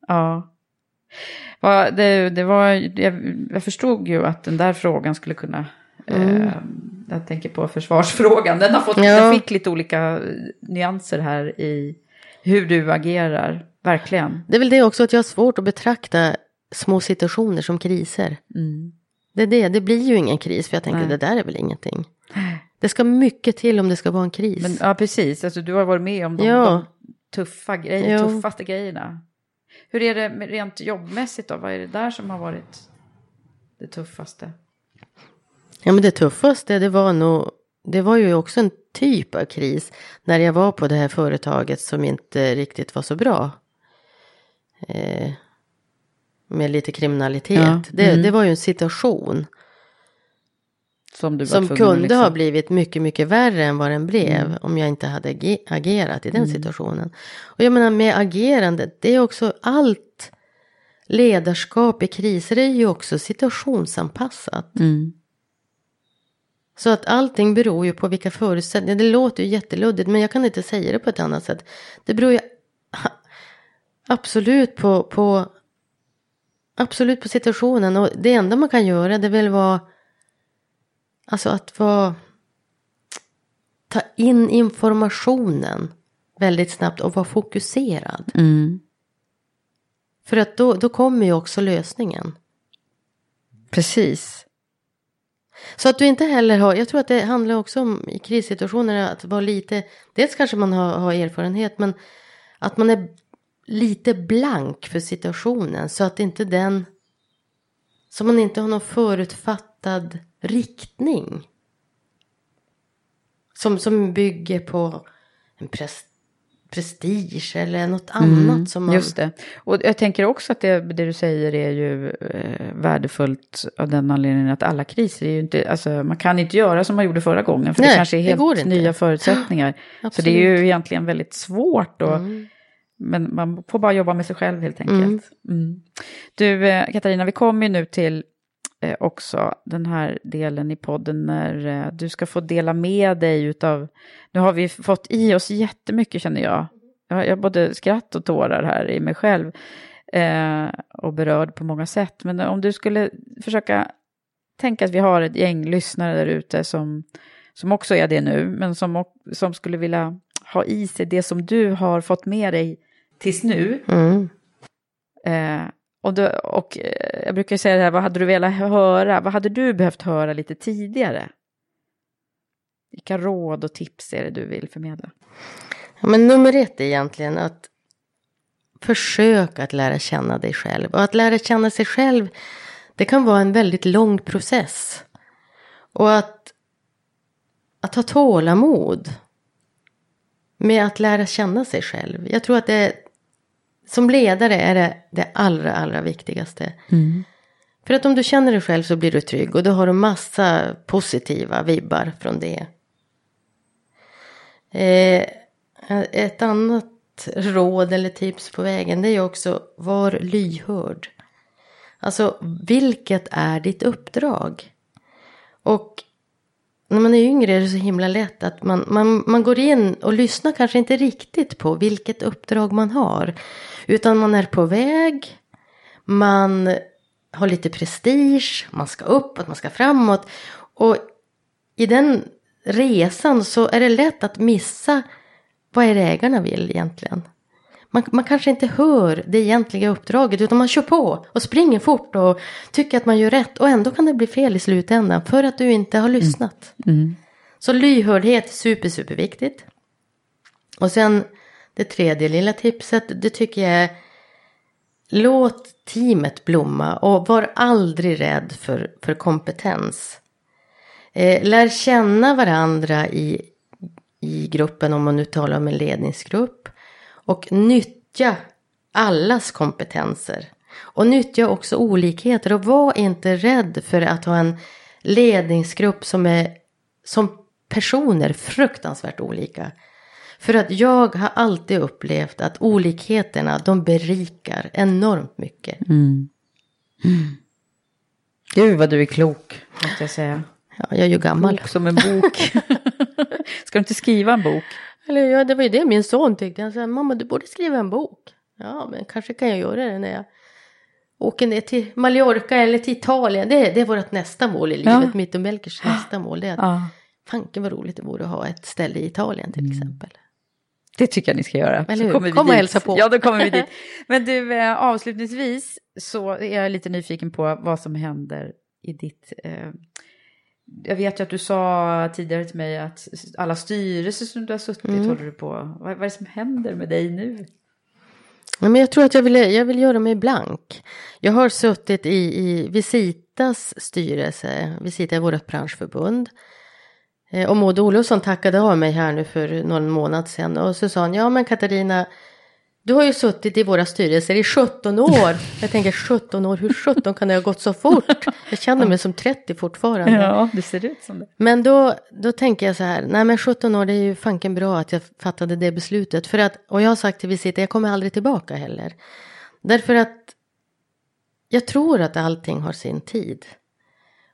[SPEAKER 2] Ja. Det, det var, jag, jag förstod ju att den där frågan skulle kunna... Eh, jag tänker på försvarsfrågan. Den, har fått,
[SPEAKER 1] Mm. Ja.
[SPEAKER 2] den fick lite olika nyanser här i hur du agerar. Verkligen.
[SPEAKER 1] Det är väl det också att jag har svårt att betrakta små situationer som kriser.
[SPEAKER 2] Mm.
[SPEAKER 1] Det är det, det blir ju ingen kris för jag tänker
[SPEAKER 2] Nej.
[SPEAKER 1] det där är väl ingenting. Det ska mycket till om det ska vara en kris.
[SPEAKER 2] Men, ja, precis. Alltså, du har varit med om de,
[SPEAKER 1] Ja.
[SPEAKER 2] de tuffa grej,
[SPEAKER 1] Ja.
[SPEAKER 2] tuffaste grejerna. Hur är det rent jobbmässigt då? Vad är det där som har varit det tuffaste?
[SPEAKER 1] Ja men det tuffaste det var nog, det var ju också en typ av kris. När jag var på det här företaget som inte riktigt var så bra. Eh, med lite kriminalitet.
[SPEAKER 2] Ja,
[SPEAKER 1] Det,
[SPEAKER 2] mm.
[SPEAKER 1] det var ju en situation.
[SPEAKER 2] Som du
[SPEAKER 1] Som kunde
[SPEAKER 2] liksom-
[SPEAKER 1] ha blivit mycket, mycket värre än vad den blev.
[SPEAKER 2] Mm.
[SPEAKER 1] Om jag inte hade age- agerat i den situationen. Och jag menar med agerandet, det är också allt ledarskap i kriser är ju också situationsanpassat.
[SPEAKER 2] Mm.
[SPEAKER 1] Så att allting beror ju på vilka förutsättningar. Det låter ju jätteluddigt men jag kan inte säga det på ett annat sätt. Det beror ju absolut på, på absolut på situationen. Och det enda man kan göra det är väl vara alltså att vara ta in informationen väldigt snabbt och vara fokuserad.
[SPEAKER 2] Mm.
[SPEAKER 1] För att då, då kommer ju också lösningen.
[SPEAKER 2] Precis.
[SPEAKER 1] Så att du inte heller har, jag tror att det handlar också om i krissituationer att vara lite, dels kanske man har, har erfarenhet men att man är lite blank för situationen så att inte den, så man inte har någon förutfattad riktning. Som, som bygger på en pres, prestige eller något annat som man...
[SPEAKER 2] Mm, Just det. Och jag tänker också att det, det du säger är ju eh, värdefullt av den anledningen att alla kriser är ju inte, alltså man kan inte göra som man gjorde förra gången för det
[SPEAKER 1] Nej,
[SPEAKER 2] kanske är
[SPEAKER 1] det
[SPEAKER 2] helt
[SPEAKER 1] inte.
[SPEAKER 2] nya förutsättningar. Så det är ju egentligen väldigt svårt då.
[SPEAKER 1] Mm.
[SPEAKER 2] Men man får bara jobba med sig själv helt enkelt. Mm. Du, eh, Katarina, vi kommer ju nu till också den här delen i podden när eh, du ska få dela med dig utav, nu har vi fått i oss jättemycket känner jag. Jag har både skratt och tårar här i mig själv eh, och berörd på många sätt. Men om du skulle försöka tänka att vi har ett gäng lyssnare där ute som, som också är det nu, men som, som skulle vilja ha i sig det som du har fått med dig tills nu.
[SPEAKER 1] Mm.
[SPEAKER 2] Eh, och då, och eh, jag brukar säga det här, vad hade du velat höra? Vad hade du behövt höra lite tidigare? Vilka råd och tips är det du vill förmedla?
[SPEAKER 1] Ja, men nummer ett är egentligen att försöka att lära känna dig själv. Och att lära känna sig själv, det kan vara en väldigt lång process. Och att, att ha tålamod med att lära känna sig själv. Jag tror att det som ledare är det det allra, allra viktigaste. För att om du känner dig själv så blir du trygg och då har du massa positiva vibbar från det. Eh, ett annat råd eller tips på vägen det är också var lyhörd. Alltså vilket är ditt uppdrag? Och när man är yngre är det så himla lätt att man, man, man går in och lyssnar kanske inte riktigt på vilket uppdrag man har. Utan man är på väg, man har lite prestige, man ska uppåt, man ska framåt. Och i den resan så är det lätt att missa vad är det ägarna vill egentligen. Man, man kanske inte hör det egentliga uppdraget utan man kör på och springer fort och tycker att man gör rätt och ändå kan det bli fel i slutändan för att du inte har lyssnat. Så lyhördhet är super, super viktigt. Och sen det tredje lilla tipset, det tycker jag är låt teamet blomma och var aldrig rädd för, för kompetens. Eh, lär känna varandra i, i gruppen, om man nu talar om en ledningsgrupp. Och nyttja allas kompetenser. Och nyttja också olikheter och var inte rädd för att ha en ledningsgrupp som är som personer fruktansvärt olika. För att jag har alltid upplevt att olikheterna de berikar enormt mycket.
[SPEAKER 2] Mm. Mm. Gud vad du är klok, måste jag säga.
[SPEAKER 1] Ja, jag är ju gammal.
[SPEAKER 2] Klok som en bok. Ska du inte skriva en bok?
[SPEAKER 1] Eller ja, det var ju det min son tyckte. Han sa, mamma du borde skriva en bok. Ja, men kanske kan jag göra det när jag åker ner till Mallorca eller till Italien. Det, det är vårt nästa mål i livet. Ja. Mitt och Melkers nästa mål. Det är att, ja. Fanken vad roligt det vore att ha ett ställe i Italien till mm. exempel.
[SPEAKER 2] Det tycker jag ni ska göra.
[SPEAKER 1] Eller hur? Kommer Kom och hälsa på.
[SPEAKER 2] Ja, då kommer vi dit. Men du, eh, avslutningsvis så är jag lite nyfiken på vad som händer i ditt... Eh, jag vet ju att du sa tidigare till mig att alla styrelser som du har suttit mm. håller du på. Vad, vad är det som händer med dig nu?
[SPEAKER 1] Ja, men jag tror att jag vill, jag vill göra mig blank. Jag har suttit i, i Visitas styrelse. Visita är vårt branschförbund. Eh, och Maud Olofsson tackade av mig här nu för någon månad sedan. Och så sa han, ja men Katarina, du har ju suttit i våra styrelser i 17 år. Jag tänker 17 år, hur 17 kan det ha gått så fort? Jag känner mig som 30 fortfarande.
[SPEAKER 2] Ja, det ser ut som det.
[SPEAKER 1] Men då, då tänker jag så här, nej men 17 år det är ju fanken bra att jag fattade det beslutet. För att, och jag har sagt till Visita, jag kommer aldrig tillbaka heller. Därför att jag tror att allting har sin tid.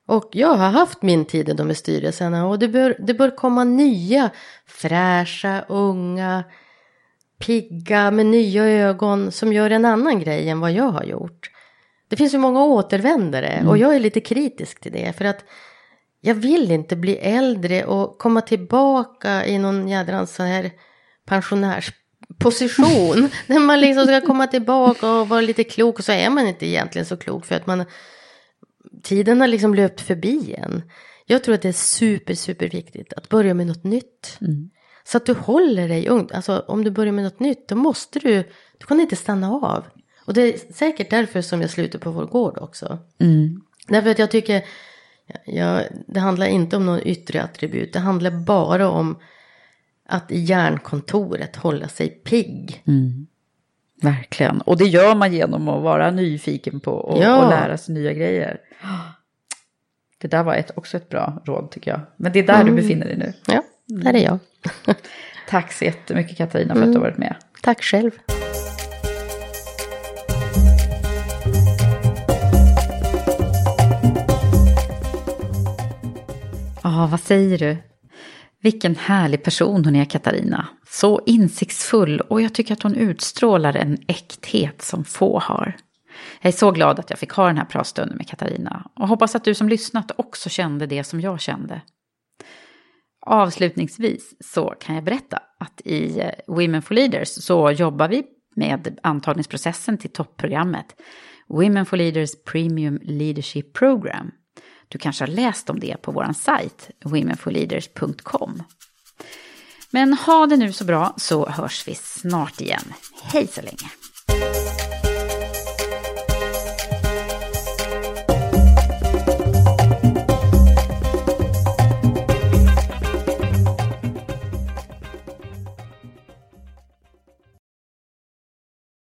[SPEAKER 1] Och jag har haft min tid i de här styrelserna och det bör, det bör komma nya fräscha, unga, pigga med nya ögon som gör en annan grej än vad jag har gjort. Det finns ju många återvändare mm. och jag är lite kritisk till det för att jag vill inte bli äldre och komma tillbaka i någon jädrans så här pensionärsposition. när man liksom ska komma tillbaka och vara lite klok och så är man inte egentligen så klok för att man tiden har liksom löpt förbi en. Jag tror att det är super, super viktigt att börja med något nytt. Mm. Så att du håller dig ung. Alltså om du börjar med något nytt då måste du, du kan inte stanna av. Och det är säkert därför som jag slutar på vår gård också. Mm. Därför att jag tycker, ja, det handlar inte om någon yttre attribut. Det handlar bara om att i järnkontoret hålla sig pigg.
[SPEAKER 2] Mm. Verkligen. Och det gör man genom att vara nyfiken på och, ja. och lära sig nya grejer. Det där var ett, också ett bra råd tycker jag. Men det är där mm. du befinner dig nu.
[SPEAKER 1] Ja, där är jag.
[SPEAKER 2] Tack så jättemycket Katarina för att du har varit med.
[SPEAKER 1] Tack själv.
[SPEAKER 2] Ja, vad säger du? Vilken härlig person hon är, Katarina. Så insiktsfull och jag tycker att hon utstrålar en äkthet som få har. Jag är så glad att jag fick ha den här pratstunden med Katarina och hoppas att du som lyssnat också kände det som jag kände. Avslutningsvis så kan jag berätta att i eh, Women for Leaders så jobbar vi med antagningsprocessen till toppprogrammet Women for Leaders Premium Leadership Program. Du kanske har läst om det på vår sajt womenforleaders.com. Men ha det nu så bra så hörs vi snart igen. Hej så länge!